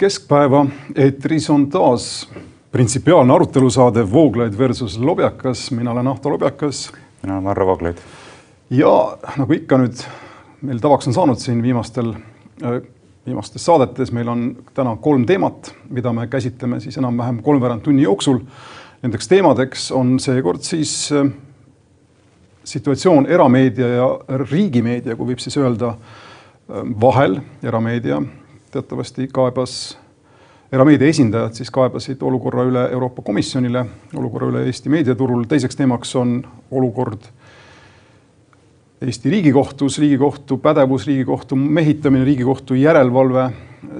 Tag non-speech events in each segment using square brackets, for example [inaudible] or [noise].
keskpäeva, eetris on taas printsipiaalne arutelusaade Vooglaid versus Lobjakas, mina olen Ahto Lobjakas. mina olen Varro Vooglaid. ja nagu ikka nüüd meil tavaks on saanud siin viimastel, viimastes saadetes, meil on täna kolm teemat, mida me käsitleme siis enam-vähem kolmveerand tunni jooksul. Nendeks teemadeks on seekord siis situatsioon erameedia ja riigimeedia, kui võib siis öelda, vahel erameedia teatavasti kaebas, erameedia esindajad siis kaebasid olukorra üle Euroopa Komisjonile, olukorra üle Eesti meediaturul. teiseks teemaks on olukord Eesti Riigikohtus, Riigikohtu pädevus, Riigikohtu mehitamine, Riigikohtu järelevalve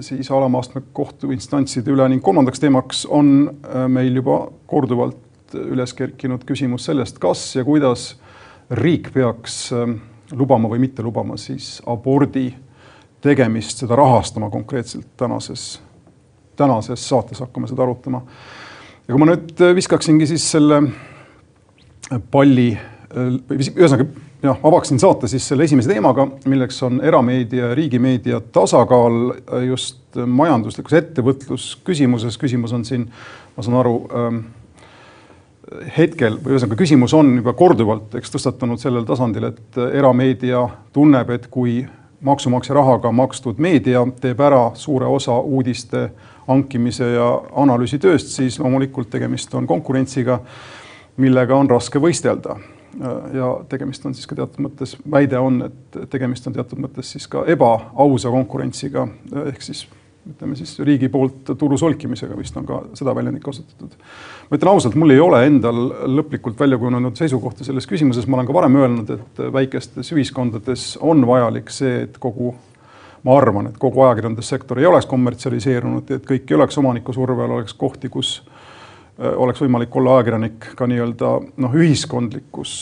siis alama astme kohtuinstantside üle ning kolmandaks teemaks on äh, meil juba korduvalt üles kerkinud küsimus sellest, kas ja kuidas riik peaks äh, lubama või mitte lubama siis abordi tegemist, seda rahastama konkreetselt tänases, tänases saates hakkame seda arutama. ja kui ma nüüd viskaksingi siis selle palli või ühesõnaga jah, avaksin saate siis selle esimese teemaga, milleks on erameedia ja riigimeedia tasakaal just majanduslikus ettevõtlusküsimuses. küsimus on siin, ma saan aru ähm, hetkel või ühesõnaga küsimus on juba korduvalt, eks tõstatunud sellel tasandil, et erameedia tunneb, et kui maksumaksja rahaga makstud meedia teeb ära suure osa uudiste hankimise ja analüüsitööst, siis loomulikult tegemist on konkurentsiga, millega on raske võistelda. ja tegemist on siis ka teatud mõttes, väide on, et tegemist on teatud mõttes siis ka ebaausa konkurentsiga ehk siis ütleme siis riigi poolt turu solkimisega vist on ka seda väljendit kasutatud. ma ütlen ausalt, mul ei ole endal lõplikult välja kujunenud seisukohta selles küsimuses, ma olen ka varem öelnud, et väikestes ühiskondades on vajalik see, et kogu, ma arvan, et kogu ajakirjandussektor ei oleks kommertsialiseerunud, et kõik ei oleks omaniku surve all, oleks kohti, kus Äh, oleks võimalik olla ajakirjanik ka nii-öelda noh, ühiskondlikus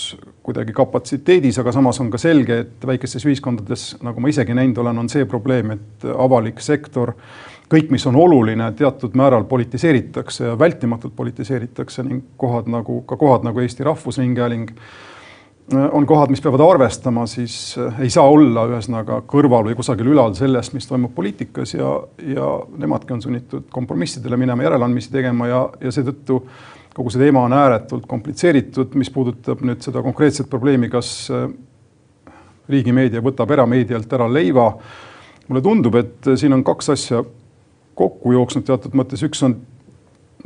kuidagi kapatsiteedis, aga samas on ka selge, et väikestes ühiskondades, nagu ma isegi näinud olen, on see probleem, et avalik sektor, kõik, mis on oluline, teatud määral politiseeritakse ja vältimatult politiseeritakse ning kohad nagu ka kohad nagu Eesti Rahvusringhääling on kohad, mis peavad arvestama, siis eh, ei saa olla ühesõnaga kõrval või kusagil ülal sellest, mis toimub poliitikas ja, ja nemadki on sunnitud kompromissidele minema, järeleandmisi tegema ja, ja seetõttu kogu see teema on ääretult komplitseeritud, mis puudutab nüüd seda konkreetset probleemi, kas eh, riigimeedia võtab erameedialt ära leiva. mulle tundub, et siin on kaks asja kokku jooksnud teatud mõttes, üks on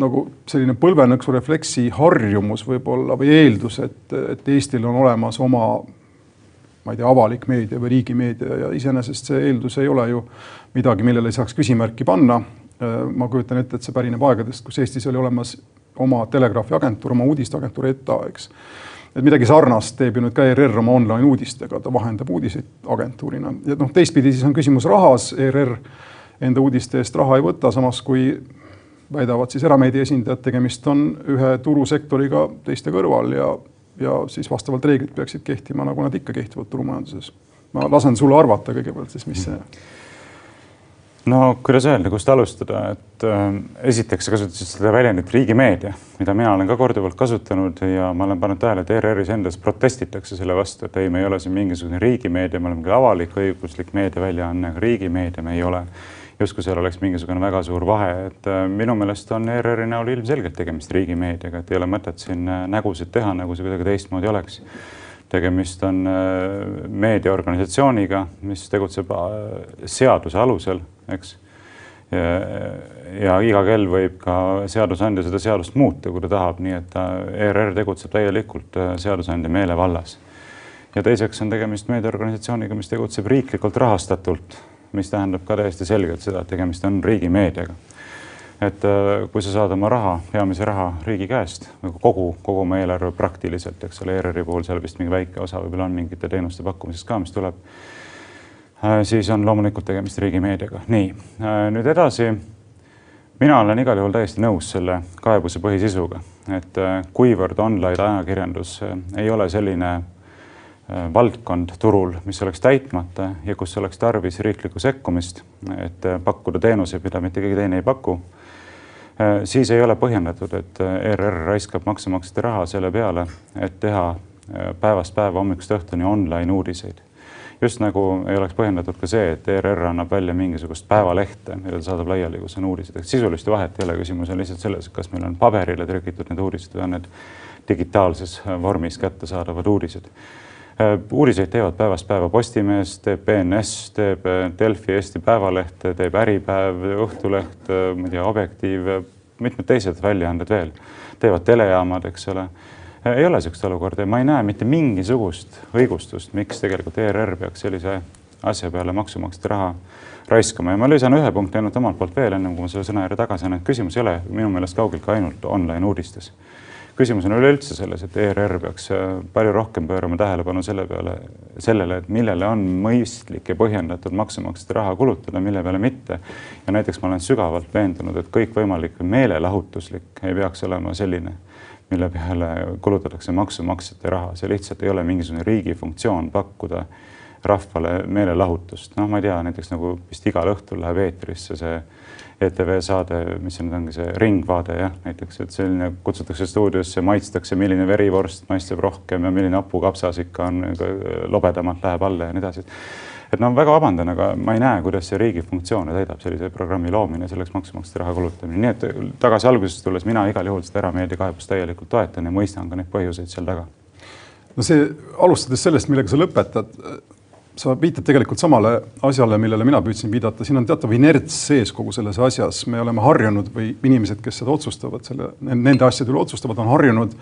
nagu selline põlvenõksu refleksi harjumus võib-olla või eeldus, et, et Eestil on olemas oma ma ei tea, avalik meedia või riigimeedia ja iseenesest see eeldus ei ole ju midagi, millele ei saaks küsimärki panna. ma kujutan ette, et see pärineb aegadest, kus Eestis oli olemas oma telegraafiagentuur, oma uudisteagentuur ETA, eks. et midagi sarnast teeb ju nüüd ka ERR oma online uudistega, ta vahendab uudiseid agentuurina ja noh, teistpidi siis on küsimus rahas, ERR enda uudiste eest raha ei võta, samas kui väidavad siis erameedia esindajad, tegemist on ühe turusektoriga teiste kõrval ja, ja siis vastavalt reeglid peaksid kehtima, nagu nad ikka kehtivad turumajanduses. ma lasen sulle arvata kõigepealt siis, mis see no kuidas öelda, kust alustada, et äh, esiteks sa kasutasid seda väljendit riigimeedia, mida mina olen ka korduvalt kasutanud ja ma olen pannud tähele, et ERR-is endas protestitakse selle vastu, et ei, me ei ole siin mingisugune riigimeedia, me oleme küll avalik-õiguslik meediaväljaanne, aga riigimeedia me ei ole justkui seal oleks mingisugune väga suur vahe, et äh, minu meelest on ERR-i näol ilmselgelt tegemist riigimeediaga, et ei ole mõtet siin äh, nägusid teha, nagu see kuidagi teistmoodi oleks. tegemist on äh, meediaorganisatsiooniga, mis tegutseb seaduse alusel, eks. ja iga kell võib ka seadusandja seda seadust muuta, kui ta tahab, nii et ERR tegutseb täielikult seadusandja meelevallas ja teiseks on tegemist meediaorganisatsiooniga, mis tegutseb riiklikult rahastatult mis tähendab ka täiesti selgelt seda, et tegemist on riigimeediaga. et äh, kui sa saad oma raha, peamise raha riigi käest, nagu kogu, kogu oma eelarve praktiliselt, eks ole, ERR-i puhul seal vist mingi väike osa võib-olla on mingite teenuste pakkumisest ka, mis tuleb, äh, siis on loomulikult tegemist riigimeediaga. nii, äh, nüüd edasi mina olen igal juhul täiesti nõus selle kaebuse põhisisuga, et kuivõrd online ajakirjandus ei ole selline valdkond turul, mis oleks täitmata ja kus oleks tarvis riiklikku sekkumist, et äh, pakkuda teenuseid, mida mitte keegi teine ei paku, äh, siis ei ole põhjendatud, et ERR raiskab maksumaksjate raha selle peale, et teha päevast päeva hommikust õhtuni online uudiseid. just nagu ei oleks põhjendatud ka see, et ERR annab välja mingisugust päevalehte, mille ta saadab laiali, kus on uudised, et sisulist vahet ei ole, küsimus on lihtsalt selles, kas meil on paberile trükitud need uudised või on need digitaalses vormis kättesaadavad uudised. Uudiseid teevad päevast päeva Postimees, teeb BNS, teeb Delfi, Eesti Päevaleht, teeb Äripäev, Õhtuleht, ma ei tea, Objektiiv, mitmed teised väljaanded veel, teevad telejaamad, eks ole. Ei ole niisugust olukorda ja ma ei näe mitte mingisugust õigustust, miks tegelikult ERR peaks sellise asja peale maksumaksjate raha raiskama. Ja ma lisan ühe punkti ainult omalt poolt veel, ennem kui ma selle sõna järje tagasi annan, et küsimus ei ole minu meelest kaugeltki ainult online uudistes. Küsimus on üleüldse selles, et ERR peaks äh, palju rohkem pöörama tähelepanu selle peale, sellele, et millele on mõistlik ja põhjendatud maksumaksjate raha kulutada, mille peale mitte. ja näiteks ma olen sügavalt veendunud, et kõikvõimalik meelelahutuslik ei peaks olema selline mille peale kulutatakse maksumaksjate raha, see lihtsalt ei ole mingisugune riigi funktsioon pakkuda rahvale meelelahutust. noh, ma ei tea, näiteks nagu vist igal õhtul läheb eetrisse see ETV saade, mis see nüüd ongi, see Ringvaade jah, näiteks, et selline kutsutakse stuudiosse, maitstakse, milline verivorst maitseb rohkem ja milline hapukapsas ikka on lobedamalt läheb alla ja nii edasi et no väga vabandan, aga ma ei näe, kuidas see riigi funktsioone täidab sellise programmi loomine, selleks maksumaksjate raha kulutamine, nii et tagasi algusest tulles mina igal juhul seda erameedia kaebust täielikult toetan ja mõistan ka neid põhjuseid seal taga. no see, alustades sellest, millega sa lõpetad, sa viitad tegelikult samale asjale, millele mina püüdsin viidata, siin on teatav inerts sees kogu selles asjas, me oleme harjunud või inimesed, kes seda otsustavad, selle, nende asjade üle otsustavad, on harjunud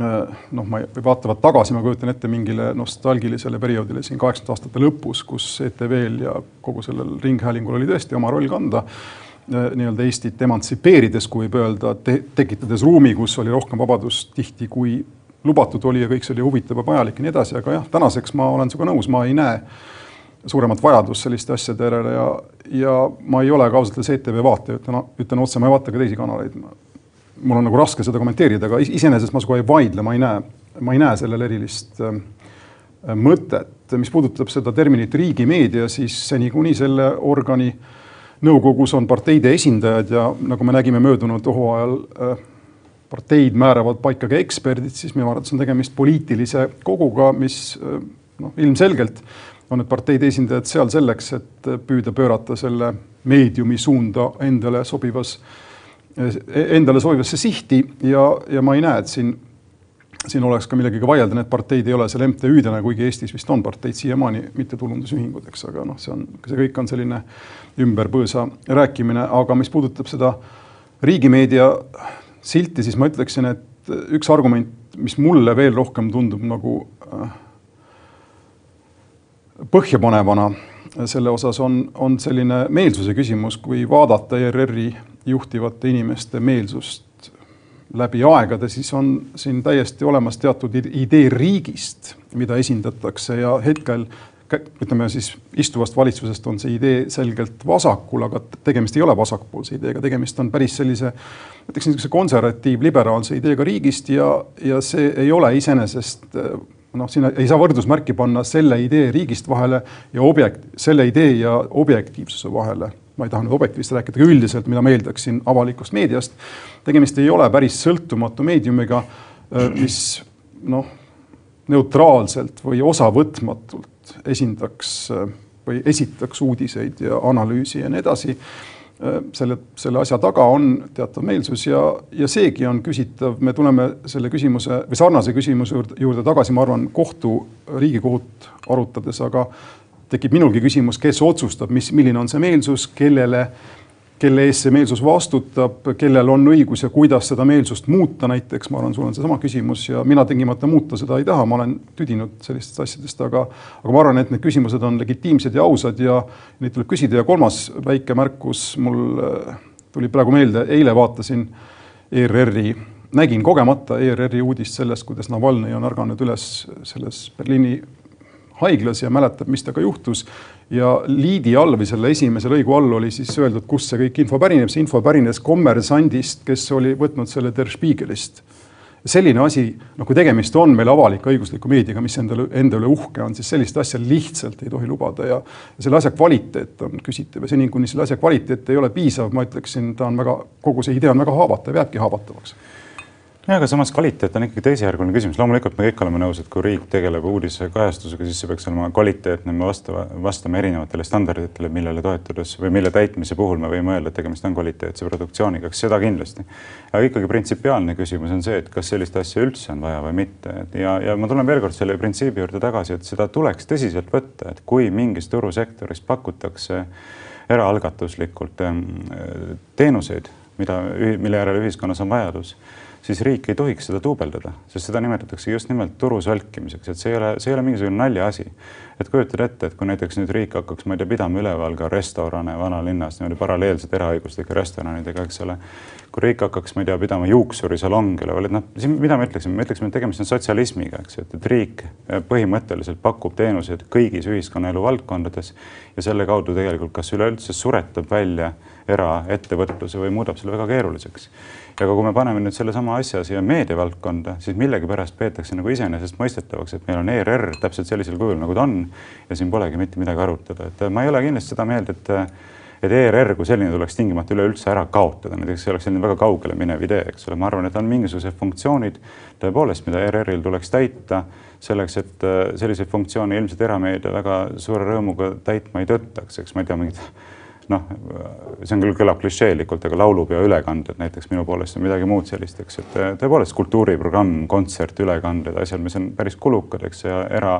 äh, noh, ma ei, vaatavad tagasi, ma kujutan ette mingile nostalgilisele perioodile siin kaheksakümnendate aastate lõpus, kus ETV-l ja kogu sellel ringhäälingul oli tõesti oma roll kanda äh, nii-öelda Eestit emantsipeerides, kui võib öelda te, tekitades ruumi, kus oli rohkem vabadust tihti, kui lubatud oli ja kõik see oli huvitav ja vajalik ja nii edasi, aga jah, tänaseks ma olen sinuga nõus, ma ei näe suuremat vajadust selliste asjade järele ja, ja ma ei ole ka ausalt öeldes ETV vaataja, ütlen, ütlen otse, ma ei vaata ka teisi kanaleid mul on nagu raske seda kommenteerida, aga iseenesest ma sinuga ei vaidle, ma ei näe, ma ei näe sellel erilist äh, mõtet. mis puudutab seda terminit riigimeedia, siis see niikuinii selle organi nõukogus on parteide esindajad ja nagu me nägime möödunud hooajal äh,, parteid määravad paika ka eksperdid, siis minu arvates on tegemist poliitilise koguga, mis äh, noh, ilmselgelt on need parteide esindajad seal selleks, et püüda pöörata selle meediumi suunda endale sobivas äh, endale sobivasse sihti. Ja, ja ma ei näe, et siin, siin oleks ka millegagi vaielda, need parteid ei ole seal MTÜ-dena, kuigi Eestis vist on parteid siiamaani mittetulundusühingud, eks, aga noh, see on, see kõik on selline ümberpõõsa rääkimine, aga mis puudutab seda riigimeedia silti, siis ma ütleksin, et üks argument, mis mulle veel rohkem tundub nagu äh, põhjapanevana selle osas on, on selline meelsuse küsimus, kui vaadata ERR-i juhtivate inimeste meelsust läbi aegade, siis on siin täiesti olemas teatud idee riigist, mida esindatakse ja hetkel ütleme siis istuvast valitsusest on see idee selgelt vasakul, aga tegemist ei ole vasakpoolse ideega, tegemist on päris sellise, ütleks niisuguse konservatiiv-liberaalse ideega riigist ja, ja see ei ole iseenesest noh, siin ei saa võrdusmärki panna selle idee riigist vahele ja objekt, selle idee ja objektiivsuse vahele ma ei taha nüüd objektiivist rääkida, aga üldiselt, mida ma eeldaksin avalikust meediast. tegemist ei ole päris sõltumatu meediumiga, mis noh, neutraalselt või osavõtmatult esindaks äh, või esitaks uudiseid ja analüüsi ja nii edasi. Äh, selle, selle asja taga on teatav meelsus ja, ja seegi on küsitav, me tuleme selle küsimuse või sarnase küsimuse juurde, juurde tagasi, ma arvan, kohtu, riigikohut arutades, aga tekib minulgi küsimus, kes otsustab, mis, milline on see meelsus, kellele, kelle eest see meelsus vastutab, kellel on õigus ja kuidas seda meelsust muuta, näiteks ma arvan, sul on seesama küsimus ja mina tingimata muuta seda ei taha, ma olen tüdinud sellistest asjadest, aga, aga ma arvan, et need küsimused on legitiimsed ja ausad ja neid tuleb küsida ja kolmas väike märkus mul äh, tuli praegu meelde, eile vaatasin ERR-i nägin kogemata ERR-i uudist sellest, kuidas Navalnõi on ärganud üles selles Berliini haiglas ja mäletab, mis temaga juhtus. Ja liidi all või selle esimese lõigu all oli siis öeldud, kust see kõik info pärineb, see info pärines kommersandist, kes oli võtnud selle Der Spiegelist. selline asi, noh, kui tegemist on meil avalik-õigusliku meediaga, mis endale, enda üle uhke on, siis sellist asja lihtsalt ei tohi lubada ja selle asja kvaliteet on küsitav. Ja seni, kuni selle asja kvaliteet ei ole piisav, ma ütleksin, ta on väga, kogu see idee on väga haavatav, jääbki haavatavaks ja aga samas kvaliteet on ikkagi teisejärguline küsimus, loomulikult me kõik oleme nõus, et kui riik tegeleb uudisekajastusega, siis see peaks olema kvaliteetne, me vastava, vastame erinevatele standarditele, millele toetudes või mille täitmise puhul me võime öelda, et tegemist on kvaliteetse produktsiooniga, eks seda kindlasti. aga ikkagi printsipiaalne küsimus on see, et kas sellist asja üldse on vaja või mitte ja, ja ma tulen veel kord selle printsiibi juurde tagasi, et seda tuleks tõsiselt võtta, et kui mingis turusektoris pakutakse eraalgatuslikult ehm, teenuseid, mida, mille järele ühiskonnas on vajadus siis riik ei tohiks seda duubeldada, sest seda nimetatakse just nimelt turu solkimiseks, et see ei ole, see ei ole mingisugune naljaasi. et kujutad ette, et kui näiteks nüüd riik hakkaks, ma ei tea, pidama üleval ka restorane vanalinnas niimoodi paralleelselt eraõiguslike restoranidega, eks ole. kui riik hakkaks, ma ei tea, pidama juuksurisalongi üleval, et noh, siin mida me ütleksime, me ütleksime, et tegemist on sotsialismiga, eks ju, et, et riik põhimõtteliselt pakub teenuseid kõigis ühiskonnaelu valdkondades ja selle kaudu tegelikult kas üleüldse suretab välja eraettevõtluse või muudab selle väga keeruliseks aga kui me paneme nüüd sellesama asja siia meediavaldkonda, siis millegipärast peetakse nagu iseenesestmõistetavaks, et meil on ERR täpselt sellisel kujul, nagu ta on ja siin polegi mitte midagi arutada, et ma ei ole kindlasti seda meelt, et et ERR kui selline tuleks tingimata üleüldse ära kaotada, näiteks see oleks selline väga kaugele minev idee, eks ole, ma arvan, et on mingisugused funktsioonid tõepoolest, mida ERR-il tuleks täita selleks, et selliseid funktsioone ilmselt erameedia väga suure rõõmuga täitma ei tõttaks, eks ma ei tea, mingid noh, see on küll, kõlab klišeelikult, aga laulupeo ülekanded näiteks minu poolest on midagi muud sellist, eks, et tõepoolest kultuuriprogramm, kontsert, ülekanded, asjad, mis on päris kulukad, eks, ja era,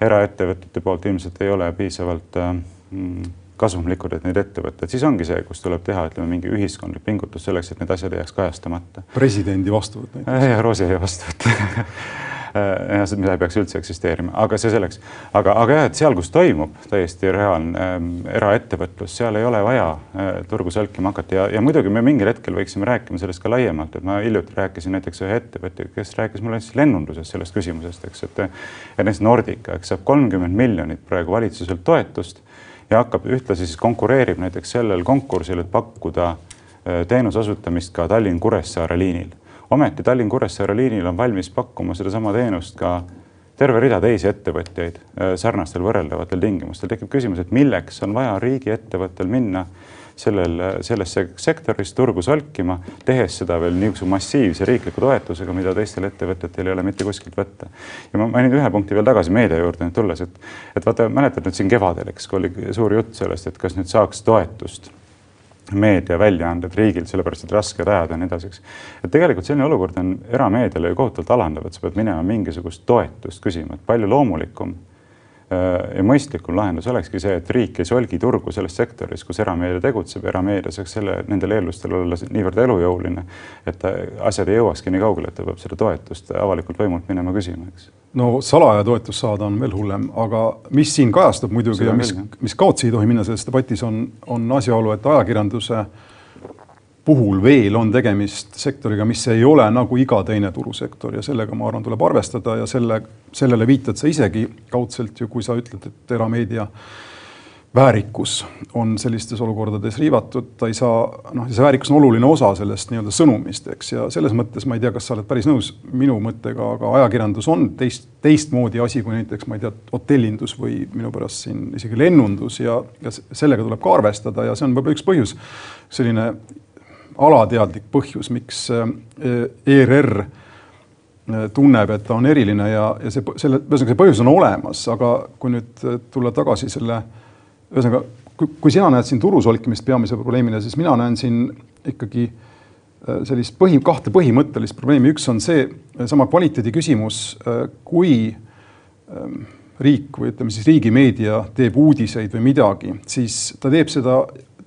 eraettevõtete poolt ilmselt ei ole piisavalt mm, kasumlikud, et neid ette võtta, et siis ongi see, kus tuleb teha, ütleme, mingi ühiskondlik pingutus selleks, et need asjad ei jääks kajastamata. presidendi vastuvõtt näiteks. Roosi vastuvõtt [laughs] Äh, mida ei peaks üldse eksisteerima, aga see selleks. aga, aga jah, et seal, kus toimub täiesti reaalne äh, eraettevõtlus, seal ei ole vaja äh, turgu sälkima hakata. Ja, ja muidugi me mingil hetkel võiksime rääkima sellest ka laiemalt, et ma hiljuti rääkisin näiteks ühe ettevõtjaga, kes rääkis mulle siis lennundusest sellest küsimusest, eks, et ja näiteks Nordica, eks saab kolmkümmend miljonit praegu valitsuselt toetust ja hakkab ühtlasi siis konkureerib näiteks sellel konkursil, et pakkuda äh, teenuse osutamist ka Tallinn-Kuressaare liinil ometi Tallinn-Kuressaare liinil on valmis pakkuma sedasama teenust ka terve rida teisi ettevõtjaid äh, sarnastel võrreldavatel tingimustel. tekib küsimus, et milleks on vaja riigiettevõttel minna sellel, sellesse sektoris turgu solkima, tehes seda veel niisuguse massiivse riikliku toetusega, mida teistel ettevõtetel ei ole mitte kuskilt võtta. ja ma mainin ühe punkti veel tagasi meedia juurde nüüd tulles, et, et vaata, mäletad nüüd siin kevadel, eks, kui oli suur jutt sellest, et kas nüüd saaks toetust meediaväljaanded riigil, sellepärast et rasked ajad ja nii edasi, eks. et tegelikult selline olukord on erameediale ju kohutavalt alandav, et sa pead minema mingisugust toetust küsima, et palju loomulikum ja mõistlikum lahendus olekski see, et riik ei solgi turgu selles sektoris, kus erameedia tegutseb, erameedia saaks selle, nendel eeldustel olla niivõrd elujõuline, et asjad ei jõuakski nii kaugele, et ta peab seda toetust avalikult võimult minema küsima, eks. no salaja toetust saada on veel hullem, aga mis siin kajastub muidugi ja mis, mis kaotsi ei tohi minna selles debatis, on, on asjaolu, et ajakirjanduse äh, puhul veel on tegemist sektoriga, mis ei ole nagu iga teine turusektor ja sellega, ma arvan, tuleb arvestada ja selle, sellele viitad sa isegi kaudselt ju, kui sa ütled, et erameedia väärikus on sellistes olukordades riivatud, ta ei saa, noh, see väärikus on oluline osa sellest nii-öelda sõnumist, eks, ja selles mõttes ma ei tea, kas sa oled päris nõus minu mõttega, aga ajakirjandus on teist, teistmoodi asi kui näiteks, ma ei tea, hotellindus või minu pärast siin isegi lennundus ja, ja sellega tuleb ka arvestada ja see on võib-olla üks põhjus, selline alateadlik põhjus, miks ERR äh, äh, tunneb, et ta on eriline ja, ja see selle, ühesõnaga see põhjus on olemas, aga kui nüüd äh, tulla tagasi selle, ühesõnaga, kui sina näed siin turu solkimist peamise probleemina, siis mina näen siin ikkagi sellist põhi, kahte põhimõttelist probleemi, üks on see sama kvaliteedi küsimus, kui ähm, riik või ütleme siis riigimeedia teeb uudiseid või midagi, siis ta teeb seda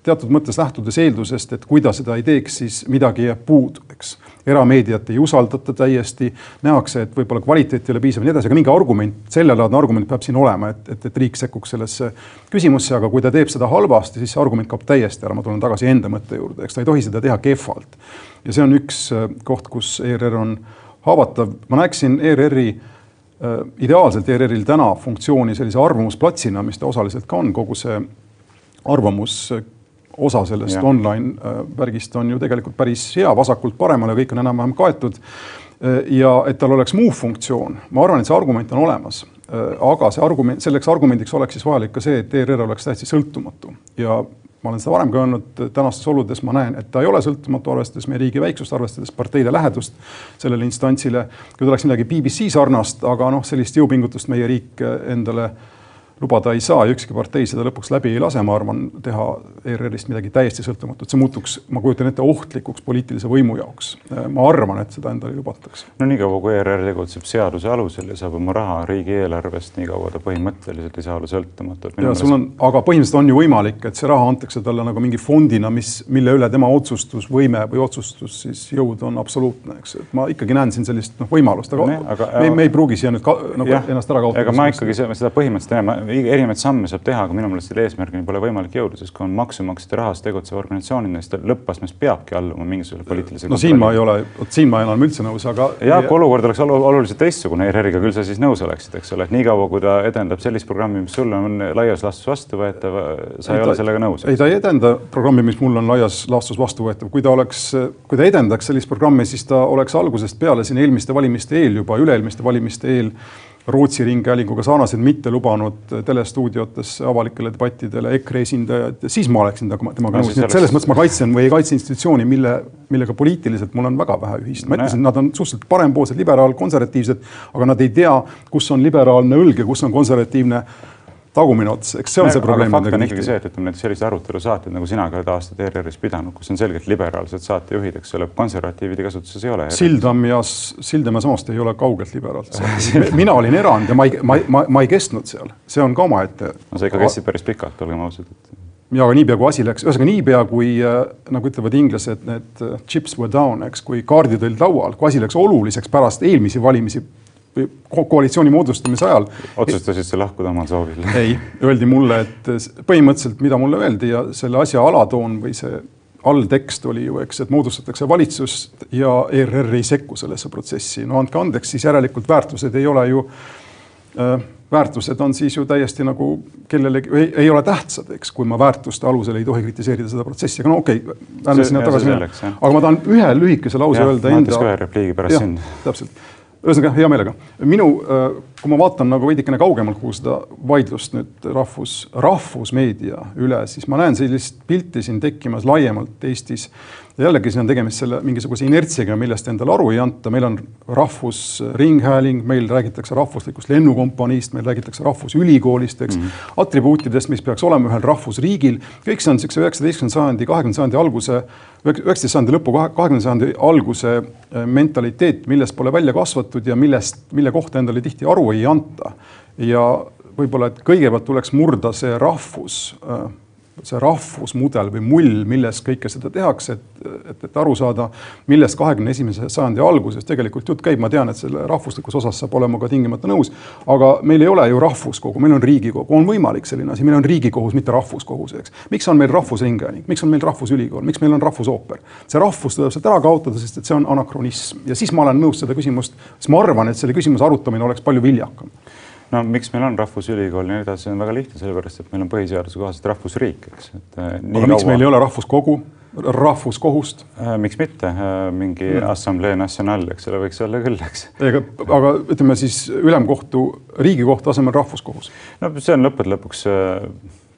teatud mõttes lähtudes eeldusest, et kui ta seda ei teeks, siis midagi jääb puudu, eks. erameediat ei usaldata täiesti, nähakse, et võib-olla kvaliteet ei ole piisav ja nii edasi, aga mingi argument, sellelaadne argument peab siin olema, et, et, et riik sekkuks sellesse küsimusse, aga kui ta teeb seda halvasti, siis see argument kaob täiesti ära, ma tulen tagasi enda mõtte juurde, eks ta ei tohi seda teha kehvalt. ja see on üks äh, koht, kus ERR on haavatav, ma näeksin ERR-i äh, ideaalselt ERR-il täna funktsiooni sellise arvamusplatsina, mis ta osaliselt ka on, kogu see arvamus osa sellest ja. online äh, värgist on ju tegelikult päris hea, vasakult paremale, kõik on enam-vähem kaetud. Äh, ja et tal oleks muu funktsioon, ma arvan, et see argument on olemas. Äh, aga see argument, selleks argumendiks oleks siis vajalik ka see, et ERR oleks täiesti sõltumatu ja ma olen seda varem ka öelnud, tänastes oludes ma näen, et ta ei ole sõltumatu, arvestades meie riigi väiksust, arvestades parteide lähedust sellele instantsile. kui ta oleks midagi BBC sarnast, aga noh, sellist jõupingutust meie riik endale lubada ei saa ja ükski partei seda lõpuks läbi ei lase, ma arvan, teha ERR-ist midagi täiesti sõltumatut, see muutuks, ma kujutan ette, ohtlikuks poliitilise võimu jaoks. ma arvan, et seda endale ei lubataks. no niikaua, kui ERR tegutseb seaduse alusel ja saab oma raha riigieelarvest, niikaua ta põhimõtteliselt ei saa olla sõltumatu. ja sul on, aga põhimõtteliselt on ju võimalik, et see raha antakse talle nagu mingi fondina, mis, mille üle tema otsustusvõime või otsustus siis jõud on absoluutne, eks, et ma ikkagi näen siin sellist noh, võimalust, aga, nee, aga me, me ei pruugi siia nüüd ka, nagu jah, ennast ära kaotada. ega ma ikkagi seda põhimõtteliselt näen, erinevaid samme saab teha, aga minu meelest selle eesmärgini pole võimalik jõuda, sest kui on maksumaksjate rahast tegutsev organisatsioonina, siis ta lõppastmes peabki alluma mingisugusele poliitilisele no siin ma ei ole, vot siin ma ole üldse nõus, aga ja kui olukord oleks oluliselt teistsugune ERR-iga, küll sa siis nõus oleksid, eks ole, et niikaua, kui ta edendab sellist programmi, mis sulle on laias laastus vastuvõetav, sa ei, ei ole sellega nõus? ei, ta ei edenda programmi, mis mulle on laias laastus vastuvõetav, kui ta oleks, kui ta edendaks sellist programmi, siis ta oleks algusest peale siin eelmiste valimiste eel juba, üle-eelmiste valimiste eel Rootsi ringhäälinguga sarnaselt mitte lubanud telestuudiotesse avalikele debattidele EKRE esindajaid, siis ma oleksin temaga, nõus, nii et selles mõttes ma kaitsen või ei kaitse institutsiooni, mille, millega poliitiliselt mul on väga vähe ühist. ma ütlesin, nad on suhteliselt parempoolsed, liberaal-konservatiivsed, aga nad ei tea, kus on liberaalne õlg ja kus on konservatiivne tagumine ots, eks see on no, see probleem. fakt on ikkagi see, et ütleme, näiteks sellised arutelusaated nagu sina ka oled aastaid ERR-is pidanud, kus on selgelt liberaalsed saatejuhid, eks ole, konservatiivide kasutuses ei ole. Sildam ja Sildam ja Samast ei ole kaugelt liberaalsed [laughs] mina olin erand ja ma ei, ma, ma, ma ei kestnud seal, see on ka omaette. no sa ikka kestsid päris pikalt, olgem ausad et.... ja aga niipea kui asi läks, ühesõnaga niipea kui äh, nagu ütlevad inglased, need uh, chips were down, eks, kui kaardid olid laual, kui asi läks oluliseks pärast eelmisi valimisi koalitsiooni moodustamise ajal. otsustasid sa lahkuda omal soovil? [laughs] ei, öeldi mulle, et põhimõtteliselt, mida mulle öeldi ja selle asja alatoon või see alltekst oli ju, eks, et moodustatakse valitsust ja ERR ei sekku sellesse protsessi. no andke andeks, siis järelikult väärtused ei ole ju äh,, väärtused on siis ju täiesti nagu kellelegi, ei ole tähtsad, eks, kui ma väärtuste alusel ei tohi kritiseerida seda protsessi, aga no okei okay,, ärme sinna tagasi minna. aga ma tahan ühe lühikese lause ja, öelda enda. ma ühe repliigi pärast sind. täpselt ühesõnaga hea meelega, minu, äh, kui ma vaatan nagu veidikene kaugemalt kogu seda vaidlust nüüd rahvus, rahvusmeedia üle, siis ma näen sellist pilti siin tekkimas laiemalt Eestis jällegi siin on tegemist selle mingisuguse inertsiga, millest endale aru ei anta, meil on rahvusringhääling, meil räägitakse rahvuslikust lennukompaniist, meil räägitakse rahvusülikoolist, eks mm. -hmm. atribuutidest, mis peaks olema ühel rahvusriigil, kõik see on niisuguse üheksateistkümnenda sajandi, kahekümnenda sajandi alguse, üheksateist sajandi lõpu, kahekümnenda sajandi alguse äh, mentaliteet, millest pole välja kasvatud ja millest, mille kohta endale tihti aru ei anta. ja võib-olla, et kõigepealt tuleks murda see rahvus äh, see rahvusmudel või mull, milles kõike seda tehakse, et, et, et aru saada, millest kahekümne esimese sajandi alguses tegelikult jutt käib, ma tean, et selle rahvuslikus osas saab olema ka tingimata nõus, aga meil ei ole ju rahvuskogu, meil on Riigikogu, on võimalik selline asi, meil on Riigikohus, mitte rahvuskohus, eks. miks on meil Rahvusringhääling, miks on meil Rahvusülikool, miks meil on Rahvusooper? see rahvus tuleb sealt ära kaotada, sest et see on anakronism. Ja siis ma olen nõus seda küsimust, siis ma arvan, et selle küsimuse arutamine oleks palju viljakam no miks meil on Rahvusülikool ja nii edasi, on väga lihtne, sellepärast et meil on põhiseaduse kohaselt rahvusriik, eks. Äh, aga kaua... miks meil ei ole rahvuskogu, rahvuskohust? Äh, miks mitte, äh, mingi mm. Assamblee National, eks ole, võiks olla küll, eks. ega, aga ütleme siis ülemkohtu, riigikohtu asemel rahvuskohus. no see on lõppude lõpuks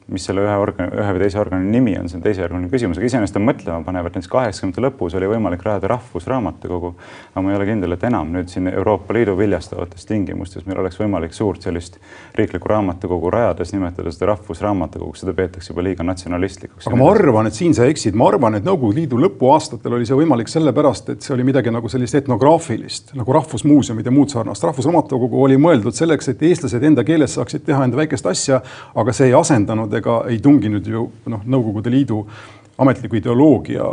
mis selle ühe organi, ühe või teise organi nimi on, see on teisejärguline küsimus, aga iseenesest on mõtlema panev, et näiteks kaheksakümnendate lõpus oli võimalik rajada rahvusraamatukogu. aga ma ei ole kindel, et enam nüüd siin Euroopa Liidu viljastavates tingimustes meil oleks võimalik suurt sellist riiklikku raamatukogu rajades nimetada seda rahvusraamatukoguks, seda peetakse juba liiga natsionalistlikuks. aga ma arvan, et siin sa eksid, ma arvan, et Nõukogude Liidu lõpuaastatel oli see võimalik sellepärast, et see oli midagi nagu sellist etnograafilist nagu rahvusmuuseumid ja muud sarnast. rahvusraamatukogu oli mõeldud selleks, et eestlased enda keeles saaksid teha enda väikest asja, aga see ei asendanud ega ei tunginud ju noh, Nõukogude Liidu ametliku ideoloogia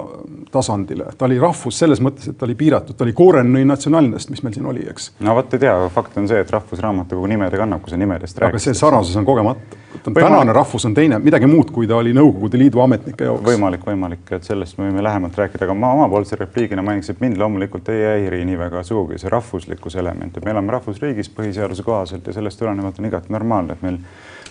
tasandile, ta oli rahvus selles mõttes, et ta oli piiratud, ta oli koorennõi natsionaalnest, mis meil siin oli, eks. no vot ei tea, fakt on see, et Rahvusraamatukogu nimede kannab, kui sa nimedest räägid. aga see sarnasus on kogemata. tänane rahvus on teine, midagi muud, kui ta oli Nõukogude Liidu ametnike jaoks. võimalik, võimalik, et sellest me võime lähemalt rääkida, aga ma omapoolse repliigina mainiks, et mind loomulikult ei häiri nii väga sugugi see rahvuslikkuse element, et me elame rahvusriigis põhiseaduse kohaselt ja sellest tulenevalt on igati normaalne, et meil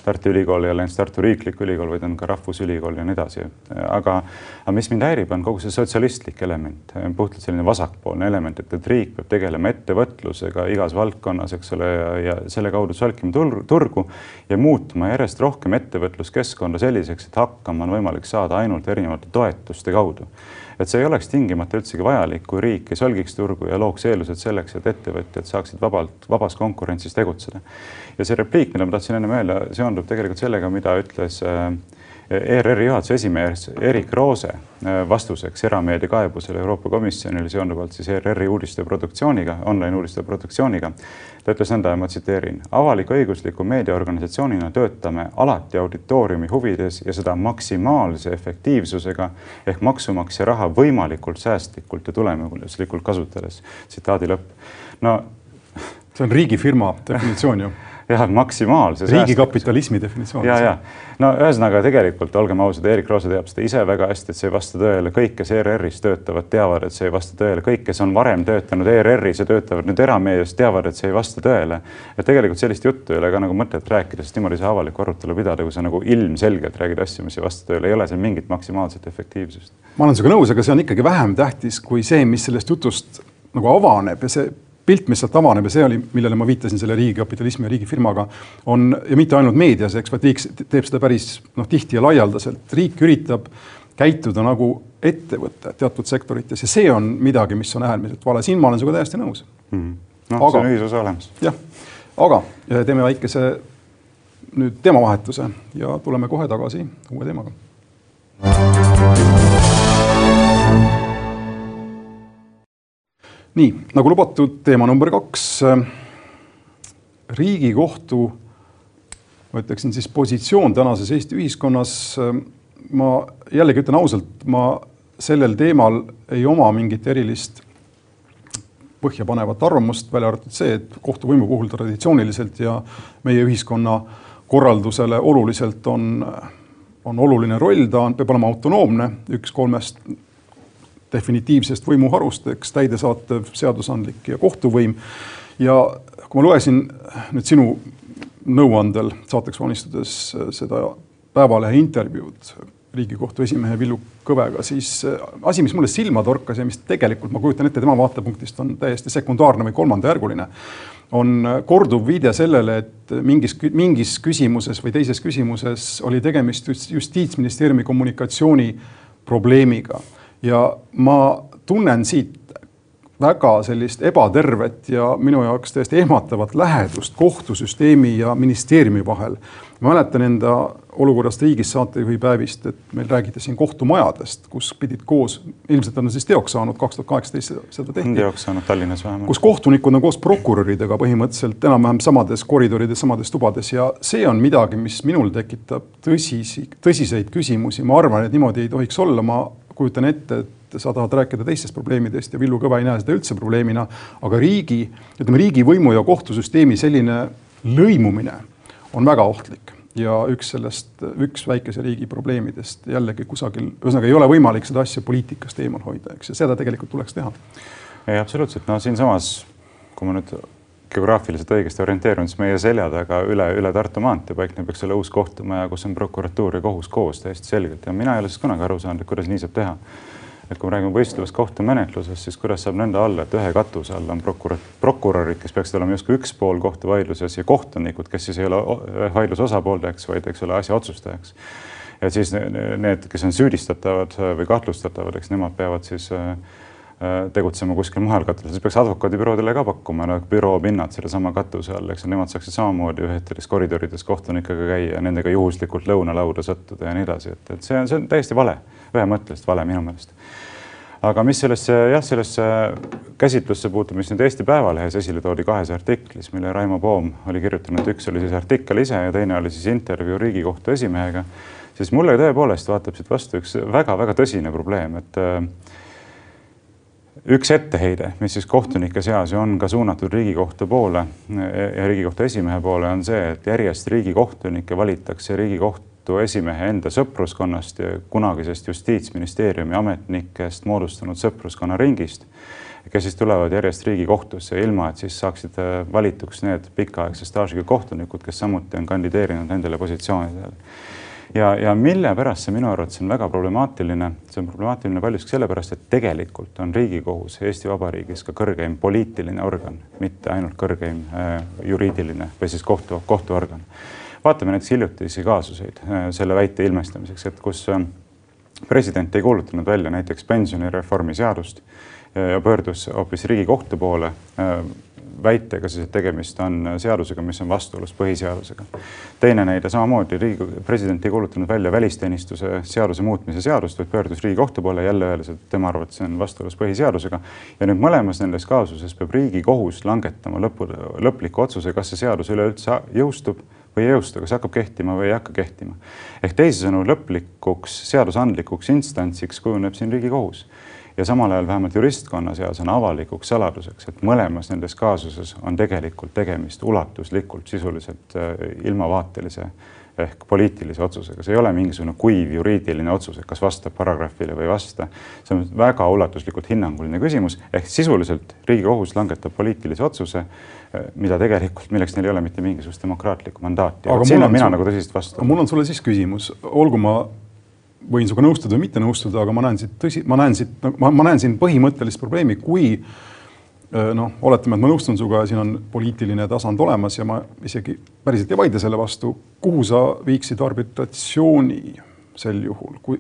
Tartu Ülikool ei ole ainult Tartu Riiklik Ülikool, vaid on ka Rahvusülikool ja nii edasi. aga, aga mis mind häirib, on kogu see sotsialistlik element, puhtalt selline vasakpoolne element, et, et riik peab tegelema ettevõtlusega igas valdkonnas, eks ole, ja, selle kaudu solkima turgu ja muutma järjest rohkem ettevõtluskeskkonda selliseks, et hakkama on võimalik saada ainult erinevate toetuste kaudu. Et see ei oleks tingimata üldsegi vajalik, kui riik ei solgiks turgu ja looks eeldused selleks, et ettevõtjad saaksid vabalt, vabas konkurentsis tegutseda. ja see repliik, mida ma tahtsin ennem öelda, seondub tegelikult sellega, mida ütles äh, ERR-i juhatuse esimees Erik Roose äh, vastuseks erameedia kaebusele Euroopa Komisjonile seonduvalt siis ERR-i uudiste produktsiooniga, online uudiste produktsiooniga. Ta ütles nõnda ja ma tsiteerin. avalik-õigusliku meediaorganisatsioonina töötame alati auditooriumi huvides ja seda maksimaalse efektiivsusega ehk maksumaksja raha võimalikult säästlikult ja tulemuslikult kasutades. tsitaadi lõpp. no see on riigifirma definitsioon ju jah, maksimaalse. riigikapitalismi definitsioon. ja, ja no ühesõnaga tegelikult olgem ausad, Erik Roose teab seda ise väga hästi, et see ei vasta tõele. kõik, kes ERR-is töötavad, teavad, et see ei vasta tõele. kõik, kes on varem töötanud ERR-is ja töötavad nüüd erameedias, teavad, et see ei vasta tõele. et tegelikult sellist juttu ei ole ka nagu mõtet rääkida, sest niimoodi ei saa avalikku arutelu pidada, kui sa nagu ilmselgelt räägid asju, mis ei vasta tõele, ei ole seal mingit maksimaalset efektiivsust. ma olen sinuga nõus, aga see on ikkagi vähem tähtis kui see, mis sellest jutust nagu avaneb ja see pilt, mis sealt avaneb ja see oli, millele ma viitasin selle riigikapitalismi ja riigifirmaga, on ja mitte ainult meedias, eks, vaid riik teeb seda päris noh, tihti ja laialdaselt. riik üritab käituda nagu ettevõte teatud sektorites ja see on midagi, mis on äärmiselt vale. siin ma olen sinuga täiesti nõus mm. noh, see on ühisosa olemas. jah, aga teeme väikese nüüd teemavahetuse ja tuleme kohe tagasi uue teemaga. Nii nagu lubatud, teema number kaks. riigikohtu, ma ütleksin siis positsioon tänases Eesti ühiskonnas. ma jällegi ütlen ausalt, ma sellel teemal ei oma mingit erilist põhjapanevat arvamust, välja arvatud see, et kohtuvõimu puhul traditsiooniliselt ja meie ühiskonna korraldusele oluliselt on, on oluline roll, ta on, peab olema autonoomne, üks kolmest definitiivsest võimuharust, eks täidesaatev, seadusandlik ja kohtuvõim. ja kui ma lugesin nüüd sinu nõuandel saateks valmistudes seda Päevalehe intervjuud Riigikohtu esimehe Villu Kõvega, siis asi, mis mulle silma torkas ja mis tegelikult ma kujutan ette tema vaatepunktist on täiesti sekundaarne või kolmandajärguline, on korduv viide sellele, et mingis, mingis küsimuses või teises küsimuses oli tegemist justiitsministeeriumi kommunikatsiooni probleemiga ja ma tunnen siit väga sellist ebatervet ja minu jaoks täiesti ehmatavat lähedust kohtusüsteemi ja ministeeriumi vahel. ma mäletan enda olukorrast riigis saatejuhi päevist, et meil räägiti siin kohtumajadest, kus pidid koos, ilmselt on siis teoks saanud, kaks tuhat kaheksateist seda tehti. teoks saanud Tallinnas vähemalt. kus kohtunikud on koos prokuröridega põhimõtteliselt enam-vähem samades koridorides, samades tubades ja see on midagi, mis minul tekitab tõsisi, tõsiseid küsimusi, ma arvan, et niimoodi ei tohiks olla, ma kujutan ette, et sa tahad rääkida teistest probleemidest ja Villu Kõva ei näe seda üldse probleemina, aga riigi, ütleme riigivõimu ja kohtusüsteemi selline lõimumine on väga ohtlik ja üks sellest, üks väikese riigi probleemidest jällegi kusagil, ühesõnaga ei ole võimalik seda asja poliitikast eemal hoida, eks, ja seda tegelikult tuleks teha. ei, absoluutselt, no siinsamas, kui ma nüüd geograafiliselt õigesti orienteerun, siis meie selja taga üle, üle Tartu maantee paikneb, eks ole, uus kohtumaja, kus on prokuratuur ja kohus koos täiesti selgelt ja mina ei ole sellest kunagi aru saanud, et kuidas nii saab teha. et kui me räägime võistlevast kohtumenetlusest, siis kuidas saab nõnda olla, et ühe katuse all on prokurör, prokurörid, kes peaksid olema justkui üks pool kohtuvaidluses ja kohtunikud, kes siis ei ole vaidluse osapoolteks, vaid eks ole asja otsustajaks. ja siis need, kes on süüdistatavad või kahtlustatavad, eks nemad peavad siis Äh, tegutsema kuskil mujal katusel, siis peaks advokaadibüroodele ka pakkuma no, büroopinnad sellesama katuse all, eks nemad saaksid samamoodi ühtedes koridorides kohtunikega käia ja nendega juhuslikult lõunalauda sattuda ja nii edasi, et, et see on, see on täiesti vale, ühemõtteliselt vale minu meelest. aga mis sellesse jah, sellesse käsitlusse puutub, mis nüüd Eesti Päevalehes esile toodi kahes artiklis, mille Raimo Poom oli kirjutanud, üks oli siis artikkel ise ja teine oli siis intervjuu Riigikohtu esimehega, siis mulle tõepoolest vaatab siit vastu üks väga-väga tõsine probleem, et äh, üks etteheide, mis siis kohtunike seas ju on ka suunatud Riigikohtu poole ja Riigikohtu esimehe poole, on see, et järjest riigikohtunikke valitakse Riigikohtu esimehe enda sõpruskonnast kunagisest justiitsministeeriumi ametnikest moodustunud sõpruskonna ringist, kes siis tulevad järjest Riigikohtusse, ilma et siis saaksid valituks need pikaaegse staažiga kohtunikud, kes samuti on kandideerinud nendele positsioonidele ja, ja mille pärast see minu arvates on väga problemaatiline, see on problemaatiline paljuski sellepärast, et tegelikult on Riigikohus Eesti Vabariigis ka kõrgeim poliitiline organ, mitte ainult kõrgeim äh, juriidiline või siis kohtu, kohtuorgan. Vaatame näiteks hiljutisi kaasuseid selle väite ilmestamiseks, et kus president ei kuulutanud välja näiteks pensionireformi seadust ja pöördus hoopis Riigikohtu poole väitega siis, et tegemist on seadusega, mis on vastuolus põhiseadusega. teine näide samamoodi, Riigikogu president ei kuulutanud välja välisteenistuse seaduse muutmise seadust, vaid pöördus Riigikohtu poole jälle öeldes, et tema arvates see on vastuolus põhiseadusega. ja nüüd mõlemas nendes kaasuses peab Riigikohus langetama lõpu, lõpliku otsuse, kas see seadus üleüldse jõustub või ei jõustu, kas hakkab kehtima või ei hakka kehtima. ehk teisisõnu lõplikuks seadusandlikuks instantsiks kujuneb siin Riigikohus ja samal ajal vähemalt juristkonna seas on avalikuks saladuseks, et mõlemas nendes kaasuses on tegelikult tegemist ulatuslikult sisuliselt äh, ilmavaatelise ehk poliitilise otsusega, see ei ole mingisugune kuiv juriidiline otsus, et kas vastab paragrahvile või ei vasta. see on väga ulatuslikult hinnanguline küsimus, ehk sisuliselt Riigikohus langetab poliitilise otsuse, äh, mida tegelikult, milleks neil ei ole mitte mingisugust demokraatlikku mandaati. siin on mina sul... nagu tõsist vastu. mul on sulle siis küsimus, olgu ma võin sinuga nõustuda või mitte nõustuda, aga ma näen siit tõsi, ma näen siit, ma, ma näen siin põhimõttelist probleemi, kui äh, noh, oletame, et ma nõustun sinuga siin on poliitiline tasand olemas ja ma isegi päriselt ei vaidle selle vastu, kuhu sa viiksid arbitratsiooni sel juhul, kui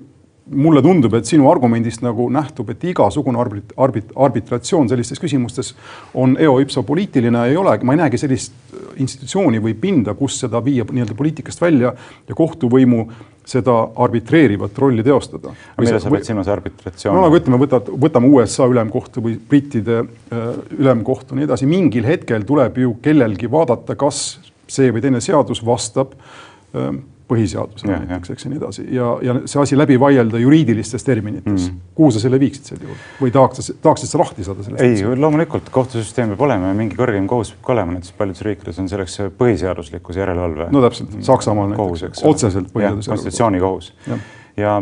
mulle tundub, et sinu argumendist nagu nähtub, et igasugune arbit-, arbit-, arbitratsioon sellistes küsimustes on eo ipso poliitiline, ei ole, ma ei näegi sellist institutsiooni või pinda, kus seda viia nii-öelda poliitikast välja ja kohtuvõimu seda arbitreerivat rolli teostada. mida sa pead silmas arbitratsiooni? no nagu ütleme, võtad, võtame USA ülemkohtu või brittide äh, ülemkohtu, nii edasi, mingil hetkel tuleb ju kellelgi vaadata, kas see või teine seadus vastab äh, põhiseadusele näiteks, eks ja nii edasi. Ja, ja see asi läbi vaielda juriidilistes terminites. Mm.. kuhu sa selle viiksid sel juhul? Või tahaks, tahaksid sa lahti saada sellest? ei, loomulikult kohtusüsteem peab olema ja mingi kõrgem kohus peab ka olema, näiteks paljudes riikides on selleks põhiseaduslikkuse järelevalve. no täpselt, Saksamaal näiteks, otseselt põhiseaduse konstitutsioonikohus. ja, ja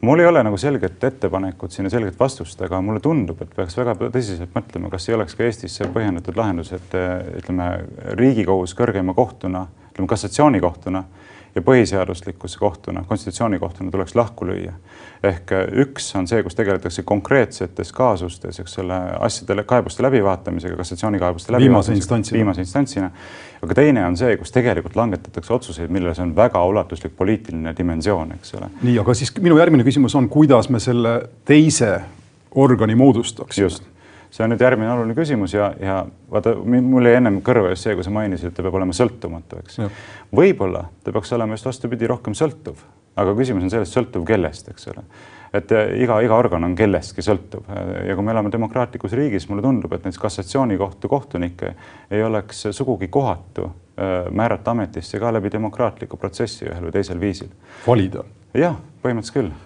mul ei ole nagu selget ettepanekut siin ja selget vastust, aga mulle tundub, et peaks väga tõsiselt mõtlema, kas ei oleks ka Eestis põhjendatud lahendus, et ütleme, Riigikohus kõrgema kohtuna, ütleme kassatsioonikohtuna ja põhiseaduslikkuse kohtuna, konstitutsioonikohtuna tuleks lahku lüüa. ehk äh, üks on see, kus tegeletakse konkreetsetes kaasustes, eks ole, asjade, kaebuste läbivaatamisega, kassatsioonikaebuste läbivaatamisega viimase instantsina. aga teine on see, kus tegelikult langetatakse otsuseid, milles on väga ulatuslik poliitiline dimensioon, eks ole. nii, aga siis minu järgmine küsimus on, kuidas me selle teise organi moodustaks? See on nüüd järgmine oluline küsimus ja, ja vaata, mul jäi ennem kõrva just see, kui sa mainisid, et ta peab olema sõltumatu, eks. võib-olla ta peaks olema just vastupidi, rohkem sõltuv, aga küsimus on selles, sõltuv kellest, eks ole. et äh, iga, iga organ on kellestki sõltuv ja kui me elame demokraatlikus riigis, mulle tundub, et näiteks kassatsioonikohtu kohtunikke ei oleks sugugi kohatu äh, määrata ametisse ka läbi demokraatliku protsessi ühel või teisel viisil. valida? jah, põhimõtteliselt küll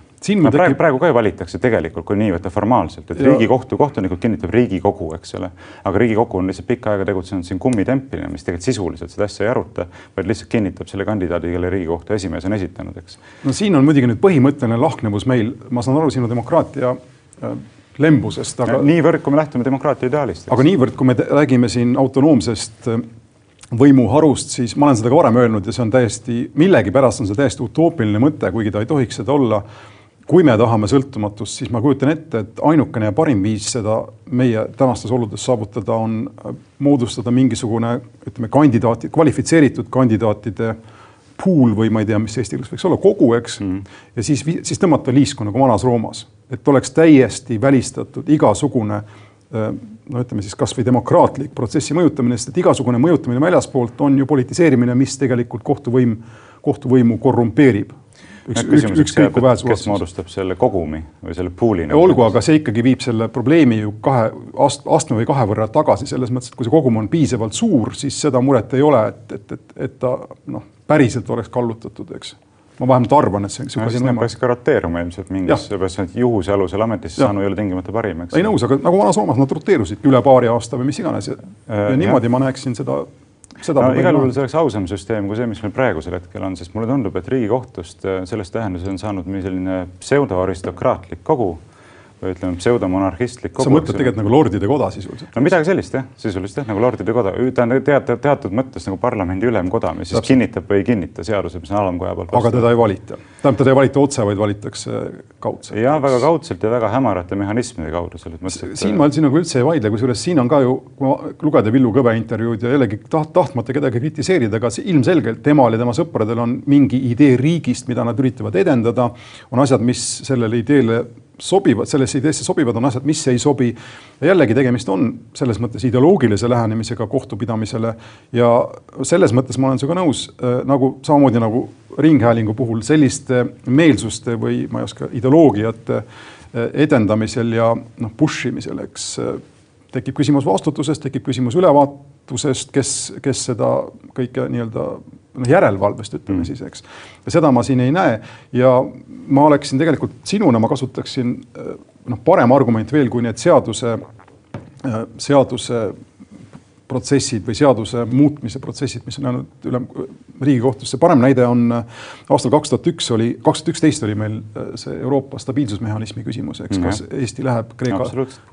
no, tekib... praegu, praegu ka ju valitakse tegelikult, kui nii võtta formaalselt, et ja. Riigikohtu kohtunikud kinnitab Riigikogu, eks ole. aga Riigikogu on lihtsalt pikka aega tegutsenud siin kummitemplina, mis tegelikult sisuliselt seda asja ei aruta, vaid lihtsalt kinnitab selle kandidaadi, kelle Riigikohtu esimees on esitanud, eks. no siin on muidugi nüüd põhimõtteline lahknevus meil, ma saan aru sinu demokraatia äh, lembusest, aga. niivõrd, kui me lähtume demokraatia ideaalist. aga niivõrd, kui me räägime siin autonoomsest äh, võimuharust, siis ma olen seda ka varem öelnud ja see on täiesti, millegipärast on see täiesti utoopiline mõte, kuigi ta ei tohiks seda olla kui me tahame sõltumatust, siis ma kujutan ette, et ainukene ja parim viis seda meie tänastes oludes saavutada on moodustada mingisugune, ütleme, kandidaati, kvalifitseeritud kandidaatide pool või ma ei tea, mis eesti keeles võiks olla, kogu, eks mm. -hmm. ja siis, siis tõmmata liisku nagu vanas Roomas, et oleks täiesti välistatud igasugune no ütleme siis kasvõi demokraatlik protsessi mõjutamine, sest et igasugune mõjutamine väljaspoolt on ju politiseerimine, mis tegelikult kohtuvõim, kohtuvõimu korrumpeerib üks, üks, ükskõik kui vähese kes moodustab selle kogumi või selle pool'i? olgu, aga see ikkagi viib selle probleemi ju kahe ast, astme või kahe võrra tagasi, selles mõttes, et kui see kogum on piisavalt suur, siis seda muret ei ole, et, et, et, et ta noh, päriselt oleks kallutatud, eks ma vähemalt arvan, et see niisugune asi on võimalik. peaks ka roteeruma ilmselt mingis, seepärast et juhuse alusel ametisse saanu ei ole tingimata parim, eks. ei nõus, aga nagu Vana-Soomes nad roteerusidki üle paari aasta või mis iganes ja, äh, ja niimoodi ja. ma näeksin seda no, igal juhul see oleks ausam süsteem kui see, mis meil praegusel hetkel on, sest mulle tundub, et Riigikohtust äh, selles tähenduses on saanud selline pseudoaristokraatlik kogu, või ütleme, pseudomonarhistlik kogu. sa mõtled tegelikult nagu lordide koda sisuliselt? no midagi sellist jah, sisuliselt jah, nagu lordide koda, ta on teatud, teatud mõttes nagu parlamendi ülemkoda, mis siis Täpselt. kinnitab või ei kinnita seaduse, mis on alamkoja poolt. aga teda ei valita, tähendab, teda ei valita otse, vaid valitakse kaudselt. jah, väga kaudselt ja väga hämarate mehhanismide kaudu selles mõttes et.... siin ma sinuga üldse ei vaidle, kusjuures siin on ka ju, kui lugeda Villu Kõve intervjuud ja jällegi taht, tahtmata kedagi kritiseerida, aga ilmselgelt temal ja tema sõpradel on mingi idee riigist, mida nad üritavad edendada, on asjad, mis sellele ideele sobivad, sellesse ideesse sobivad, on asjad, mis ei sobi. jällegi tegemist on selles mõttes ideoloogilise lähenemisega kohtupidamisele ja selles mõttes ma olen sinuga nõus äh, nagu samamoodi nagu ringhäälingu puhul selliste meelsuste või ma ei oska, ideoloogiate äh, edendamisel ja noh, push imisel, eks äh, tekib küsimus vastutusest, tekib küsimus ülevaatusest, kes, kes seda kõike nii-öelda noh, järelevalvest ütleme mm. siis, eks. ja seda ma siin ei näe ja ma oleksin tegelikult sinuna, ma kasutaksin noh, parem argument veel kui need seaduse, seaduse protsessid või seaduse muutmise protsessid, mis on jäänud üle Riigikohtusse. parem näide on aastal kaks tuhat üks oli, kaks tuhat üksteist oli meil äh, see Euroopa stabiilsusmehhanismi küsimus, eks mm, -hmm. kas Eesti läheb Kreeka,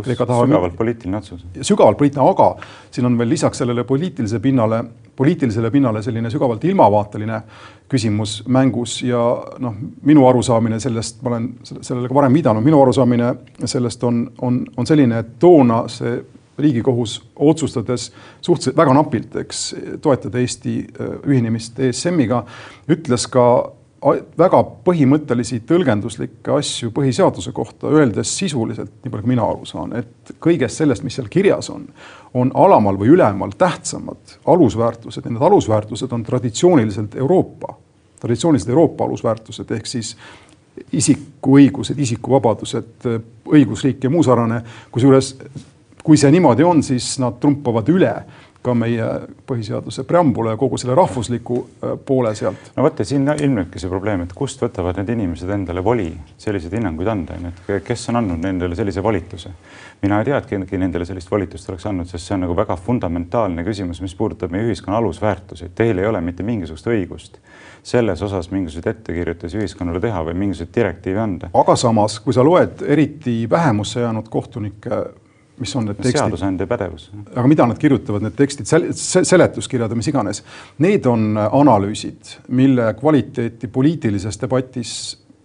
Kreeka taha. sügavalt poliitiline otsus. sügavalt poliitiline, aga siin on veel lisaks sellele poliitilise pinnale, poliitilisele pinnale selline sügavalt ilmavaateline küsimus mängus ja noh, minu arusaamine sellest, ma olen sellele ka varem viidanud, minu arusaamine sellest on, on, on selline, et toona see riigikohus otsustades suhteliselt väga napilt, eks, toetada Eesti äh, ühinemist ESM-iga, ütles ka väga põhimõttelisi tõlgenduslikke asju põhiseaduse kohta, öeldes sisuliselt, nii palju kui mina aru saan, et kõigest sellest, mis seal kirjas on, on alamal või ülemal tähtsamad alusväärtused. Ja need alusväärtused on traditsiooniliselt Euroopa, traditsiooniliselt Euroopa alusväärtused ehk siis isikuõigused, isikuvabadused, õigusriik ja muu sarnane, kusjuures kui see niimoodi on, siis nad trumpavad üle ka meie põhiseaduse preambula ja kogu selle rahvusliku äh, poole sealt. no ja siin ilmnebki see probleem, et kust võtavad need inimesed endale voli selliseid hinnanguid anda, et kes on andnud nendele sellise volituse. mina ei tea, et keegi nendele sellist volitust oleks andnud, sest see on nagu väga fundamentaalne küsimus, mis puudutab meie ühiskonna alusväärtusi. Teil ei ole mitte mingisugust õigust selles osas mingisuguseid ettekirjutusi ühiskonnale teha või mingisuguseid direktiive anda. aga samas, kui sa loed eriti vähemusse jäänud kohtunike mis on need tekstid. seadusandja pädevus. aga mida nad kirjutavad, need tekstid, seletuskirjad või mis iganes, need on analüüsid, mille kvaliteeti poliitilises debatis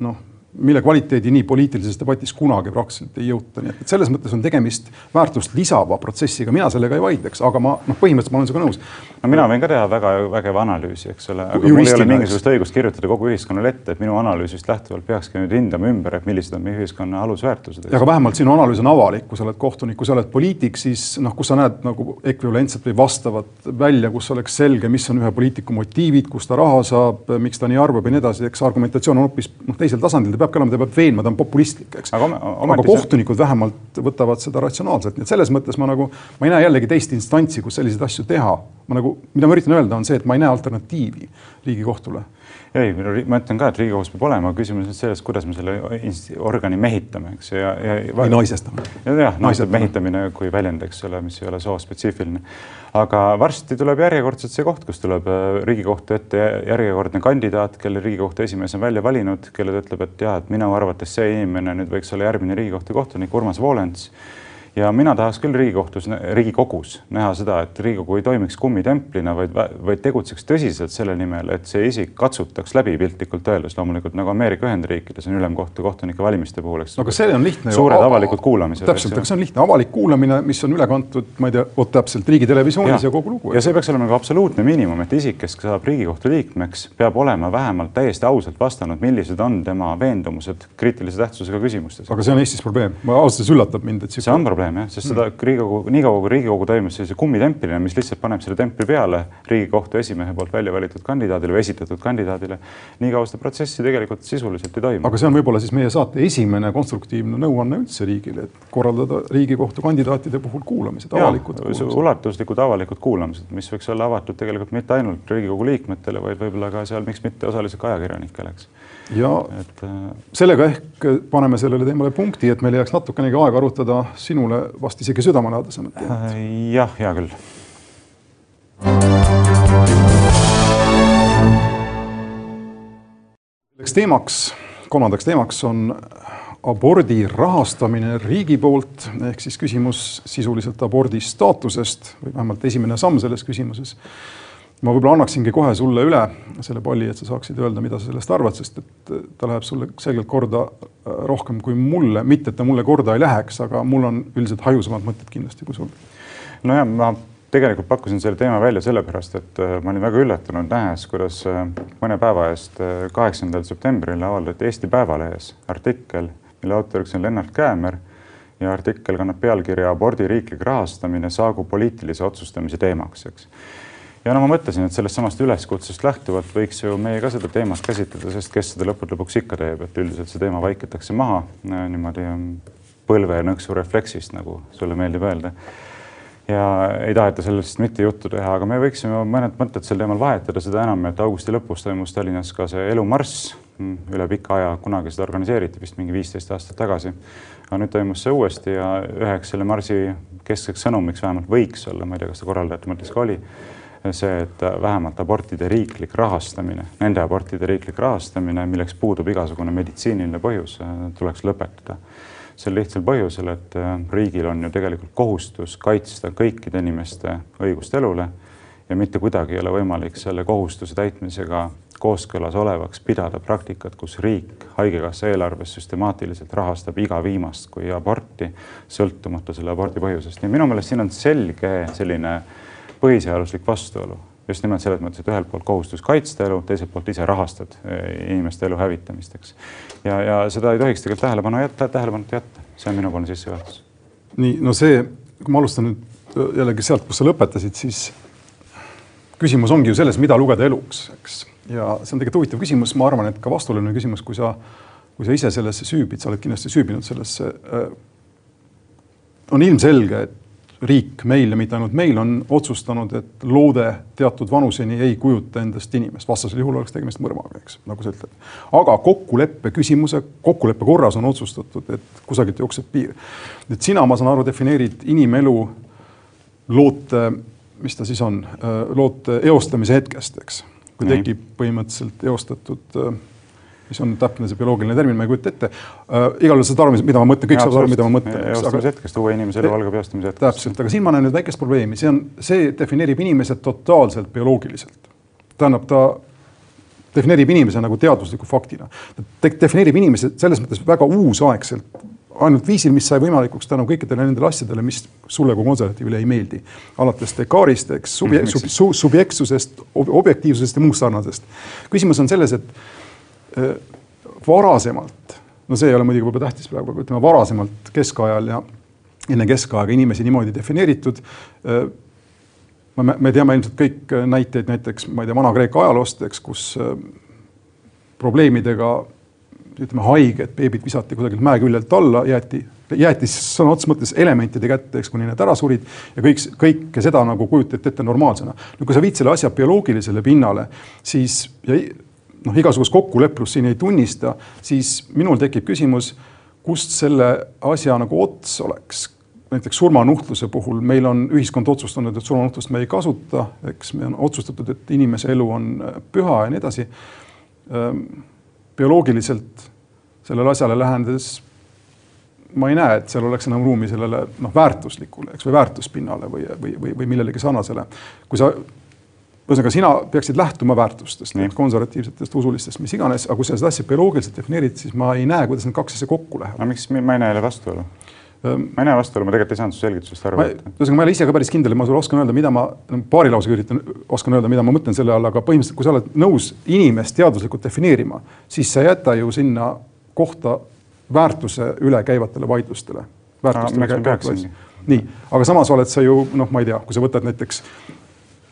noh mille kvaliteedi nii poliitilises debatis kunagi praktiliselt ei jõuta, nii et selles mõttes on tegemist väärtust lisava protsessiga, mina sellega ei vaidleks, aga ma noh, põhimõtteliselt ma olen sinuga nõus. no mina võin ka teha väga vägeva analüüsi, eks ole, aga mul ei ole mingisugust õigust kirjutada kogu ühiskonnale ette, et minu analüüsist lähtuvalt peakski nüüd hindama ümber, et millised on meie ühiskonna alusväärtused. aga vähemalt sinu analüüs on avalik, kui sa oled kohtunik, kui sa oled poliitik, siis noh, kus sa näed nagu ekvivalentset või vastavat välja, kus oleks selge, mis on ühe poliitiku motiivid, kust ta raha saab, miks ta nii arvab ja nii edasi, eks argumentatsioon on hoopis noh, teisel tasandil peabki olema, ta peab veenma, ta on populistlik, eks. aga, aga kohtunikud vähemalt võtavad seda ratsionaalselt, nii et selles mõttes ma nagu, ma ei näe jällegi teist instantsi, kus selliseid asju teha. ma nagu, mida ma üritan öelda, on see, et ma ei näe alternatiivi Riigikohtule ei, ma ütlen ka, et Riigikohus peab olema, küsimus on selles, kuidas me selle organi mehitame, eks ja, ja. või naisestame. jah, naiste mehitamine kui väljend, eks ole, mis ei ole soospetsiifiline. aga varsti tuleb järjekordselt see koht, kus tuleb äh, Riigikohtu ette järjekordne kandidaat, kelle Riigikohtu esimees on välja valinud, kelle ta ütleb, et jah, et minu arvates see inimene nüüd võiks olla järgmine Riigikohtu kohtunik, Urmas Volens ja mina tahaks küll Riigikohtus, Riigikogus näha seda, et Riigikogu ei toimiks kummitemplina, vaid, vaid tegutseks tõsiselt selle nimel, et see isik katsutaks läbi piltlikult öeldes, loomulikult nagu Ameerika Ühendriikides on ülemkohtu kohtunike valimiste puhul, eks. no aga see on lihtne. suured avalikud kuulamised. täpselt, aga see on lihtne avalik kuulamine, mis on üle kantud, ma ei tea, vot täpselt Riigitelevisioonis ja, ja kogu lugu. ja see peaks olema nagu absoluutne miinimum, et isik, kes saab Riigikohtu liikmeks, peab olema vähemalt täiesti ausalt vastanud, millised on tema veendumused kriitilise tähtsusega küsimustes. aga see on Eestis probleem, ma ausalt öeldes üllatab mind, et see on probleem jah, sest seda Riigikogu, niikaua kui Riigikogu toimus sellise kummitemplina, mis lihtsalt paneb selle templi peale Riigikohtu esimehe poolt välja valitud kandidaadile või esitatud kandidaadile, niikaua seda protsessi tegelikult sisuliselt ei toimu. aga see on võib-olla siis meie saate esimene konstruktiivne nõuanne üldse riigile, et korraldada Riigikohtu kandidaatide puhul kuulamised, avalikud kuulamised. ulatuslikud avalikud kuulamised, mis võiks olla avatud tegelikult mitte ainult Riigikogu liikmetele, vaid võib-olla ka seal, miks mitte osaliselt ka ajakirjanikele, eks ja et äh, sellega ehk paneme sellele teemale punkti, et meil jääks natukenegi aega arutada sinule vast isegi südamelähedasemat teemat. Jah, hea küll. selleks teemaks, kolmandaks teemaks on abordi rahastamine riigi poolt ehk siis küsimus sisuliselt abordi staatusest või vähemalt esimene samm selles küsimuses. Ma võib-olla annaksingi kohe sulle üle selle palli, et sa saaksid öelda, mida sa sellest arvad, sest et ta läheb sulle selgelt korda äh, rohkem kui mulle, mitte et ta mulle korda ei läheks, aga mul on üldiselt hajusamad mõtted kindlasti kui sul. nojah, ma tegelikult pakkusin selle teema välja sellepärast, et äh, ma olin väga üllatunud, nähes, kuidas äh, mõne päeva eest, äh, kaheksandal septembril avaldati Eesti Päevalehes artikkel, mille autoriks on Lennart Käämer ja artikkel kannab pealkirja Abordi riiklik rahastamine saagu poliitilise otsustamise teemaks, eks. Ja no ma mõtlesin, et sellest samast üleskutsest lähtuvalt võiks ju meie ka seda teemat käsitleda, sest kes seda lõppude lõpuks ikka teeb, et üldiselt see teema vaikitakse maha niimoodi põlve nõksu refleksist, nagu sulle meeldib öelda ja ei taheta sellest mitte juttu teha, aga me võiksime mõned mõtted sel teemal vahetada, seda enam, et augusti lõpus toimus Tallinnas ka see elumarss mm, üle pika aja, kunagi seda organiseeriti vist mingi viisteist aastat tagasi. aga nüüd toimus see uuesti ja üheks selle marsi keskseks sõnumiks vähemalt võiks olla, ma ei tea, kas ta korraldajate mõttes ka oli, see, et vähemalt abortide riiklik rahastamine, nende abortide riiklik rahastamine, milleks puudub igasugune meditsiiniline põhjus, tuleks lõpetada sel lihtsal põhjusel, et äh, riigil on ju tegelikult kohustus kaitsta kõikide inimeste õigust elule ja mitte kuidagi ei ole võimalik selle kohustuse täitmisega kooskõlas olevaks pidada praktikat, kus riik Haigekassa eelarves süstemaatiliselt rahastab iga viimast kui aborti, sõltumata selle abordi põhjusest. nii minu meelest siin on selge selline põhiseaduslik vastuolu just nimelt selles mõttes, et ühelt poolt kohustus kaitsta elu, teiselt poolt ise rahastad eh, inimeste elu hävitamist, eks. ja, ja seda ei tohiks tegelikult tähelepanu jätta, tähelepanuta jätta, see on minupoolne sissejuhatus. nii, no see, kui ma alustan nüüd äh, jällegi sealt, kus sa lõpetasid, siis küsimus ongi ju selles, mida lugeda eluks, eks. ja see on tegelikult huvitav küsimus, ma arvan, et ka vastuoluline küsimus, kui sa, kui sa ise sellesse süübid, sa oled kindlasti süübinud sellesse. Äh, on ilmselge, et riik meil ja mitte ainult meil on otsustanud, et loode teatud vanuseni ei kujuta endast inimest, vastasel juhul oleks tegemist mõrvaga, eks, nagu sa ütled. aga kokkuleppe küsimuse, kokkuleppe korras on otsustatud, et kusagilt jookseb piir. et sina, ma saan aru, defineerid inimelu loote, mis ta siis on, loote eostamise hetkest, eks. kui tekib põhimõtteliselt eostatud äh, mis on täpne see bioloogiline termin, ma ei kujuta ette äh,. igal juhul saad aru, mida ma mõtlen, kõik saavad aru, mida ma mõtlen. eostamise hetkest, uue inimese elu algab eostamise hetkest. täpselt, aga siin ma näen nüüd väikest probleemi, see on, see defineerib inimese totaalselt bioloogiliselt. tähendab, ta defineerib inimese nagu teadusliku faktina. ta defineerib inimese selles mõttes väga uusaegselt, ainult viisil, mis sai võimalikuks tänu kõikidele nendele asjadele, mis sulle kui konservatiivile ei meeldi. alates Descartes'ist, eks, subje, sub, sub, subjektsusest, objektiivsusest ja muust sarnasest. küsimus on selles, et varasemalt, no see ei ole muidugi võib-olla tähtis praegu, aga ütleme varasemalt keskajal ja enne keskaega inimesi niimoodi defineeritud. Äh, me, me teame ilmselt kõik näiteid näiteks, ma ei tea, Vana-Kreeka ajaloost, eks, kus äh, probleemidega ütleme, haiged beebid visati kusagilt mäe küljelt alla, jäeti, jäeti sõna otseses mõttes elementide kätte, eks, kuni need ära surid ja kõik, kõike seda nagu kujutati ette normaalsena. no kui sa viid selle asja bioloogilisele pinnale, siis ja noh, igasugust kokkuleplust siin ei tunnista, siis minul tekib küsimus, kust selle asja nagu ots oleks. näiteks surmanuhtluse puhul meil on ühiskond otsustanud, et surmanuhtlust me ei kasuta, eks me on otsustatud, et inimese elu on äh, püha ja nii edasi. Ehm, bioloogiliselt sellele asjale lähenedes ma ei näe, et seal oleks enam ruumi sellele noh, väärtuslikule, eks või väärtuspinnale või, või, või, või millelegi sarnasele. kui sa ühesõnaga, sina peaksid lähtuma väärtustest, konservatiivsetest, usulistest, mis iganes, aga kui sa seda asja bioloogiliselt defineerid, siis ma ei näe, kuidas need kaks asja kokku lähevad. aga miks ma ei näe jälle vastuolu? Ehm, ma ei näe vastuolu, ma tegelikult ei saanud su selgitusest aru. ühesõnaga, ma ei ole ise ka päris kindel, ma sulle oskan öelda, mida ma paari lausega üritan, oskan öelda, mida ma mõtlen selle all, aga põhimõtteliselt, kui sa oled nõus inimest teaduslikult defineerima, siis sa ei jäta ju sinna kohta väärtuse üle käivatele vaidlustele. nii, aga samas oled sa ju noh, ma ei tea, kui sa võtad näiteks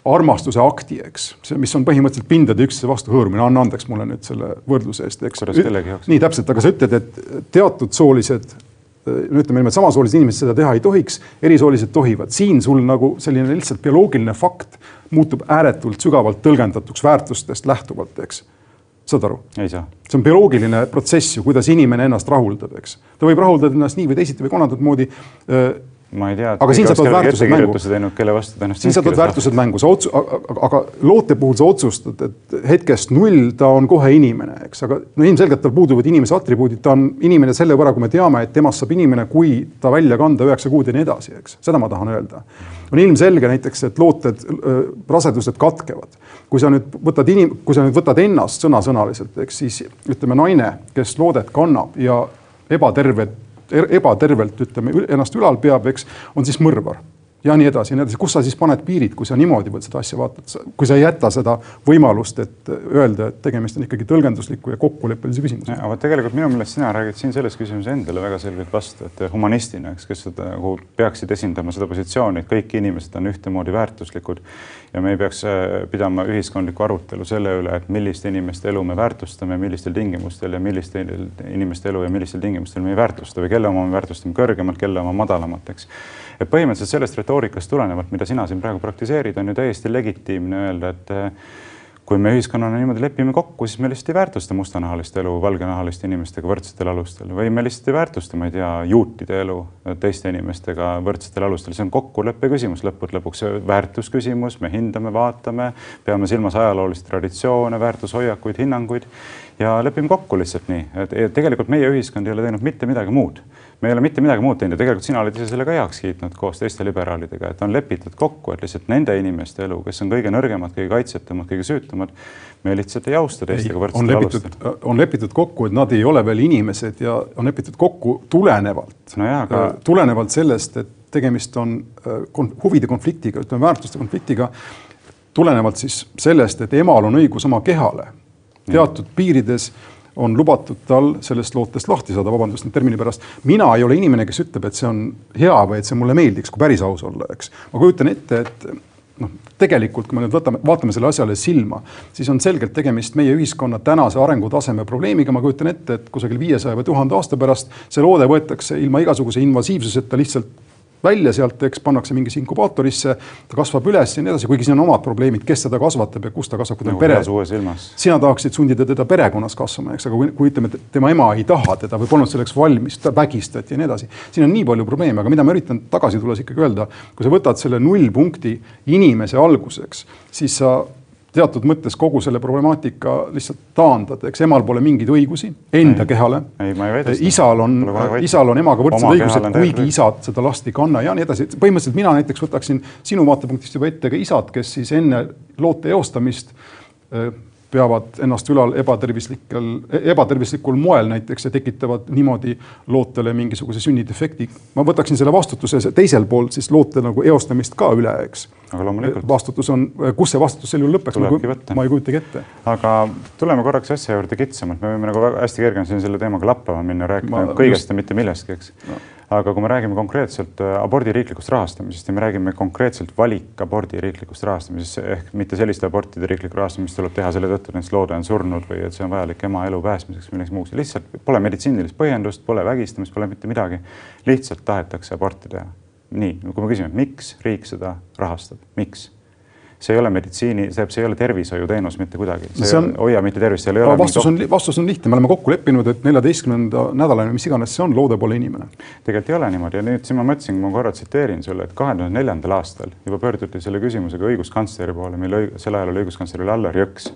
armastuse akti, eks, see, mis on põhimõtteliselt pindade üksteise vastu hõõrumine, anna andeks mulle nüüd selle võrdluse eest, eks. nii täpselt, aga sa ütled, et teatud soolised, no ütleme niimoodi, samasoolised inimesed seda teha ei tohiks, erisoolised tohivad. siin sul nagu selline lihtsalt bioloogiline fakt muutub ääretult sügavalt tõlgendatuks väärtustest lähtuvalt, eks saad aru? see on bioloogiline protsess ju, kuidas inimene ennast rahuldab, eks. ta võib rahuldada ennast nii või teisiti või kolmandat moodi ma ei tea. aga siin sa tood väärtused mängu. kelle vastu ta ennast siin sa tood väärtused mängu, sa otsu-, aga loote puhul sa otsustad, et hetkest null ta on kohe inimene, eks, aga no ilmselgelt tal puuduvad inimese atribuudid, ta on inimene selle võrra, kui me teame, et temast saab inimene, kui ta välja kanda üheksa kuud ja nii edasi, eks, seda ma tahan öelda. on ilmselge näiteks, et looted, rasedused katkevad. kui sa nüüd võtad inim-, kui sa nüüd võtad ennast sõnasõnaliselt, eks siis ütleme, naine, kes loodet kannab ja ebatervet, ebatervelt ütleme, ennast ülal peab, eks, on siis mõrvar ja nii edasi ja nii edasi, kus sa siis paned piirid, kui sa niimoodi seda asja vaatad, kui sa ei jäta seda võimalust, et öelda, et tegemist on ikkagi tõlgendusliku ja kokkuleppelise küsimusega. aga tegelikult minu meelest sina räägid siin selles küsimuses endale väga selgelt vastu, et humanistina, eks, kes seda nagu peaksid esindama seda positsiooni, et kõik inimesed on ühtemoodi väärtuslikud ja me ei peaks äh, pidama ühiskondlikku arutelu selle üle, et milliste inimeste elu me väärtustame, millistel tingimustel ja milliste inimeste elu ja millistel tingimustel me ei väärtusta või kelle oma me väärtustame kõrgemalt, kelle oma madalamalt, eks et põhimõtteliselt sellest retoorikast tulenevalt, mida sina siin praegu praktiseerid, on ju täiesti legitiimne öelda, et eh, kui me ühiskonnana niimoodi lepime kokku, siis me lihtsalt ei väärtusta mustanahalist elu valgenahaliste inimestega võrdsetel alustel või me lihtsalt ei väärtusta, ma ei tea, juutide elu teiste inimestega võrdsetel alustel, see on kokkuleppe küsimus lõppude lõpuks, väärtusküsimus, me hindame, vaatame, peame silmas ajaloolisi traditsioone, väärtushoiakuid, hinnanguid ja lepime kokku lihtsalt nii, et tegelikult meie ühiskond ei ole teinud mitte midagi muud me ei ole mitte midagi muud teinud ja tegelikult sina oled ise selle ka heaks kiitnud koos teiste liberaalidega, et on lepitud kokku, et lihtsalt nende inimeste elu, kes on kõige nõrgemad, kõige kaitsetumad, kõige süütumad, me lihtsalt ei austa teistega võrdsetel alustel. on lepitud kokku, et nad ei ole veel inimesed ja on lepitud kokku tulenevalt no, aga... tulenevalt sellest, et tegemist on äh, huvide konfliktiga, ütleme väärtuste konfliktiga, tulenevalt siis sellest, et emal on õigus oma kehale teatud piirides on lubatud tal sellest lootest lahti saada, vabandust nüüd termini pärast. mina ei ole inimene, kes ütleb, et see on hea või et see mulle meeldiks, kui päris aus olla, eks. ma kujutan ette, et noh, tegelikult, kui me nüüd võtame, vaatame selle asjale silma, siis on selgelt tegemist meie ühiskonna tänase arengutaseme probleemiga. ma kujutan ette, et kusagil viiesaja või tuhande aasta pärast see loode võetakse ilma igasuguse invasiivsuseta lihtsalt välja sealt, eks pannakse mingisse inkubaatorisse, ta kasvab üles ja nii edasi, kuigi siin on omad probleemid, kes seda kasvatab ja kus ta kasvab, kui ta on pere. sina tahaksid sundida teda perekonnas kasvama, eks, aga kui, kui ütleme, et tema ema ei taha teda või polnud selleks valmis, ta vägistati ja nii edasi. siin on nii palju probleeme, aga mida ma üritan tagasi tulles ikkagi öelda, kui sa võtad selle nullpunkti inimese alguseks, siis sa teatud mõttes kogu selle problemaatika lihtsalt taandada, eks emal pole mingeid õigusi enda ei, kehale. isal on, isal on emaga võrdsed õigused, kuigi isad seda last ei kanna ja nii edasi. põhimõtteliselt mina näiteks võtaksin sinu vaatepunktist juba ette ka isad, kes siis enne loote eostamist peavad ennast ülal ebatervislikel, ebatervislikul moel näiteks ja tekitavad niimoodi lootele mingisuguse sünnidefekti. ma võtaksin selle vastutuse teisel pool siis loote nagu eostamist ka üle, eks. aga loomulikult. vastutus on, kus see vastutus sel juhul lõpeks, ma ei kujutagi ette. aga tuleme korraks asja juurde kitsamalt, me võime nagu hästi kergem siin selle teemaga lappama minna, rääkida ma, kõigest just... ja mitte millestki, eks no aga kui me räägime konkreetselt äh, abordi riiklikust rahastamisest ja me räägime konkreetselt valikabordi riiklikust rahastamisest ehk mitte selliste abortide riiklikku rahastamist, mis tuleb teha selle tõttu, et näiteks loode on surnud või et see on vajalik ema elu päästmiseks või milleks muuks, lihtsalt pole meditsiinilist põhjendust, pole vägistamist, pole mitte midagi. lihtsalt tahetakse aborti teha. nii, kui me küsime, miks riik seda rahastab, miks? See ei ole meditsiini, see ei ole tervishoiuteenus mitte kuidagi, see, on, hoia mitte tervist, seal ei ole. vastus on, vastus on lihtne, me oleme kokku leppinud, et neljateistkümnenda nädalani, mis iganes see on, loode pole inimene. tegelikult ei ole niimoodi ja nüüd siin ma mõtlesin, ma korra tsiteerin sulle, et kahe tuhande neljandal aastal juba pöörduti selle küsimusega õiguskantsleri poole, mille sel ajal oli õiguskantsler Allar Jõks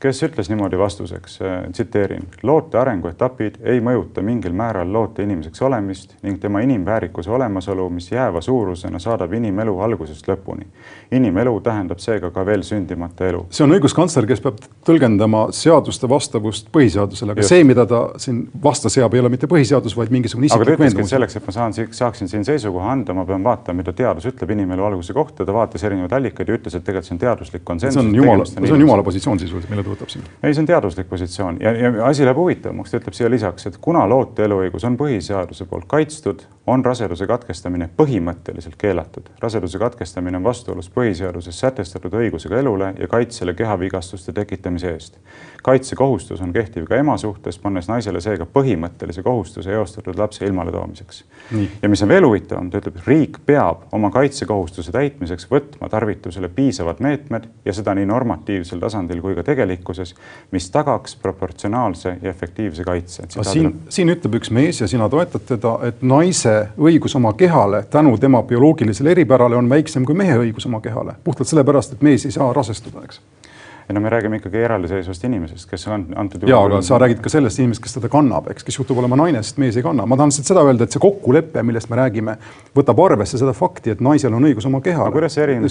kes ütles niimoodi vastuseks, äh, tsiteerin, loote arenguetapid ei mõjuta mingil määral loote inimeseks olemist ning tema inimväärikuse olemasolu, mis jääva suurusena saadab inimelu algusest lõpuni. inimelu tähendab seega ka veel sündimata elu. see on õiguskantsler, kes peab tõlgendama seaduste vastavust põhiseadusele, aga Just. see, mida ta siin vasta seab, ei ole mitte põhiseadus, vaid mingisugune isiklik veendumus. selleks, et ma saan, saaksin siin seisukoha anda, ma pean vaatama, mida teadus ütleb inimelu alguse kohta, ta vaatas erinevaid allikaid ja ütles, et tegelikult see on teaduslik konsensus. see on jumala, see on jumala positsioon sisuliselt, mille ta võtab siin? ei, see on teaduslik positsioon ja, ja asi läheb huvitavamaks, ta ütleb siia lisaks, et kuna loote eluõigus on põhiseaduse poolt kaitstud, on raseduse katkestamine põhimõtteliselt keelatud. raseduse katkestamine on vastuolus põhiseaduses sätestatud õigusega elule ja kaitsele kehavigastuste tekitamise eest. kaitsekohustus on kehtiv ka ema suhtes, pannes naisele seega põhimõttelise kohustuse eostatud lapse ilmale toomiseks. ja mis on veel huvitavam, ta ütleb, riik peab oma kaitsekohustuse täitmiseks võtma tarvitusele piisavad meetmed ja seda nii normatiivsel tasandil kui ka tegelikkuses tegelikkuses, mis tagaks proportsionaalse ja efektiivse kaitse. siin, siin ütleb üks mees ja sina toetad teda, et naise õigus oma kehale tänu tema bioloogilisele eripärale on väiksem kui mehe õigus oma kehale, puhtalt sellepärast, et mees ei saa rasestuda, eks ei no me räägime ikkagi eraldiseisvast inimesest, kes on antud juhul. ja, aga sa räägid ka sellest inimesest, kes teda kannab, eks, kes juhtub olema naine, sest mees ei kanna. ma tahan lihtsalt seda öelda, et see kokkulepe, millest me räägime, võtab arvesse seda fakti, et naisel on õigus oma kehale.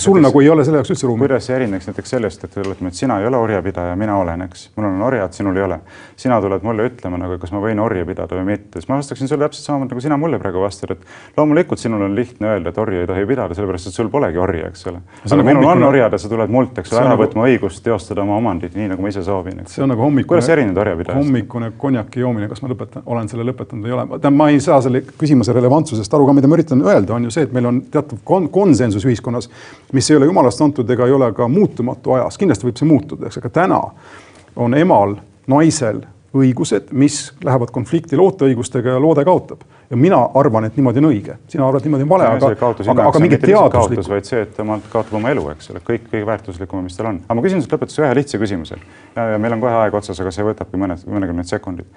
sul nagu ei ole selle jaoks üldse ruumi. kuidas see erineks näiteks sellest, et ütleme, et sina ei ole orjapidaja, mina olen, eks, mul on orjad, sinul ei ole. sina tuled mulle ütlema nagu, kas ma võin orja pidada või mitte, siis ma vastaksin sulle täpselt samamoodi nagu sina mulle praegu vastad, et loomulikult sinul on lihtne öelda, et orja ei tohi pidada, sellepärast et sul polegi orja, eks ole. aga minul on orjad ja sa tuled mult, eks ole, ära nagu... võtma õigust teostada oma omandit nii, nagu ma ise soovin. see on nagu hommikune. kuidas sa erined orjapidajast? hommikune konjaki joomine, kas ma lõpetan, olen selle lõpetanud või ei ole, tähendab, ma ei saa selle küsimuse relevantsusest aru ka, mida ma üritan öelda, on ju see, et meil on teatud kon konsensus ühiskonnas, mis ei ole jumalast antud ega ei ole ka muutumatu ajas, kindlasti võib see muutuda, eks, aga täna on emal, naisel õigused, mis lähevad konflikti looteõigustega ja loode kaotab. Ja mina arvan, et niimoodi on õige, sina arvad, niimoodi on vale, aga, aga, aga mingit teaduslikku. vaid see, et tema kaotab oma elu, eks ole, kõik kõige väärtuslikum, mis tal on. aga ma küsin sult lõpetuseks ühe lihtsa küsimuse meil on kohe aeg otsas, aga see võtabki mõned, mõnekümned sekundid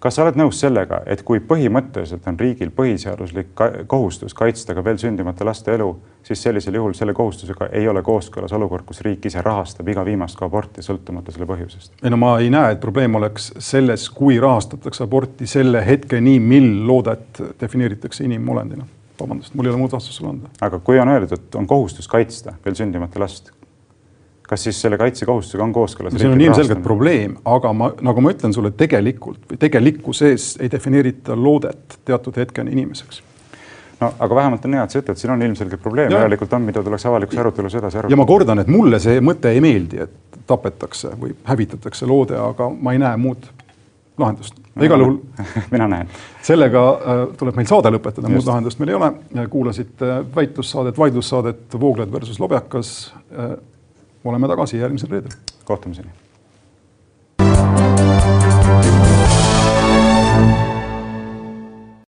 kas sa oled nõus sellega, et kui põhimõtteliselt on riigil põhiseaduslik kohustus kaitsta ka veel sündimata laste elu, siis sellisel juhul selle kohustusega ei ole kooskõlas olukord, kus riik ise rahastab iga viimast ka aborti, sõltumata selle põhjusest? ei no ma ei näe, et probleem oleks selles, kui rahastatakse aborti selle hetkeni, mil loodet defineeritakse inimolendina. vabandust, mul ei ole muud vastust sulle anda. aga kui on öeldud, et on kohustus kaitsta veel sündimata last, kas siis selle kaitsekohustusega on kooskõlas? siin on ilmselgelt probleem, aga ma, nagu ma ütlen sulle, tegelikult või tegelikkuses ei defineerita loodet teatud hetkeni inimeseks no aga vähemalt on hea, et sa ütled, siin on ilmselgelt probleem, järelikult on, mida tuleks avalikus arutelus edasi arutada. ja ma kordan, et mulle see mõte ei meeldi, et tapetakse või hävitatakse loode, aga ma ei näe muud lahendust. igal juhul [laughs] mina näen. sellega äh, tuleb meil saade lõpetada, muud lahendust meil ei ole. kuulasite väitlussaadet, vaidlussaadet Vooglad versus Lobjakas äh, oleme tagasi järgmisel reedel. kohtumiseni.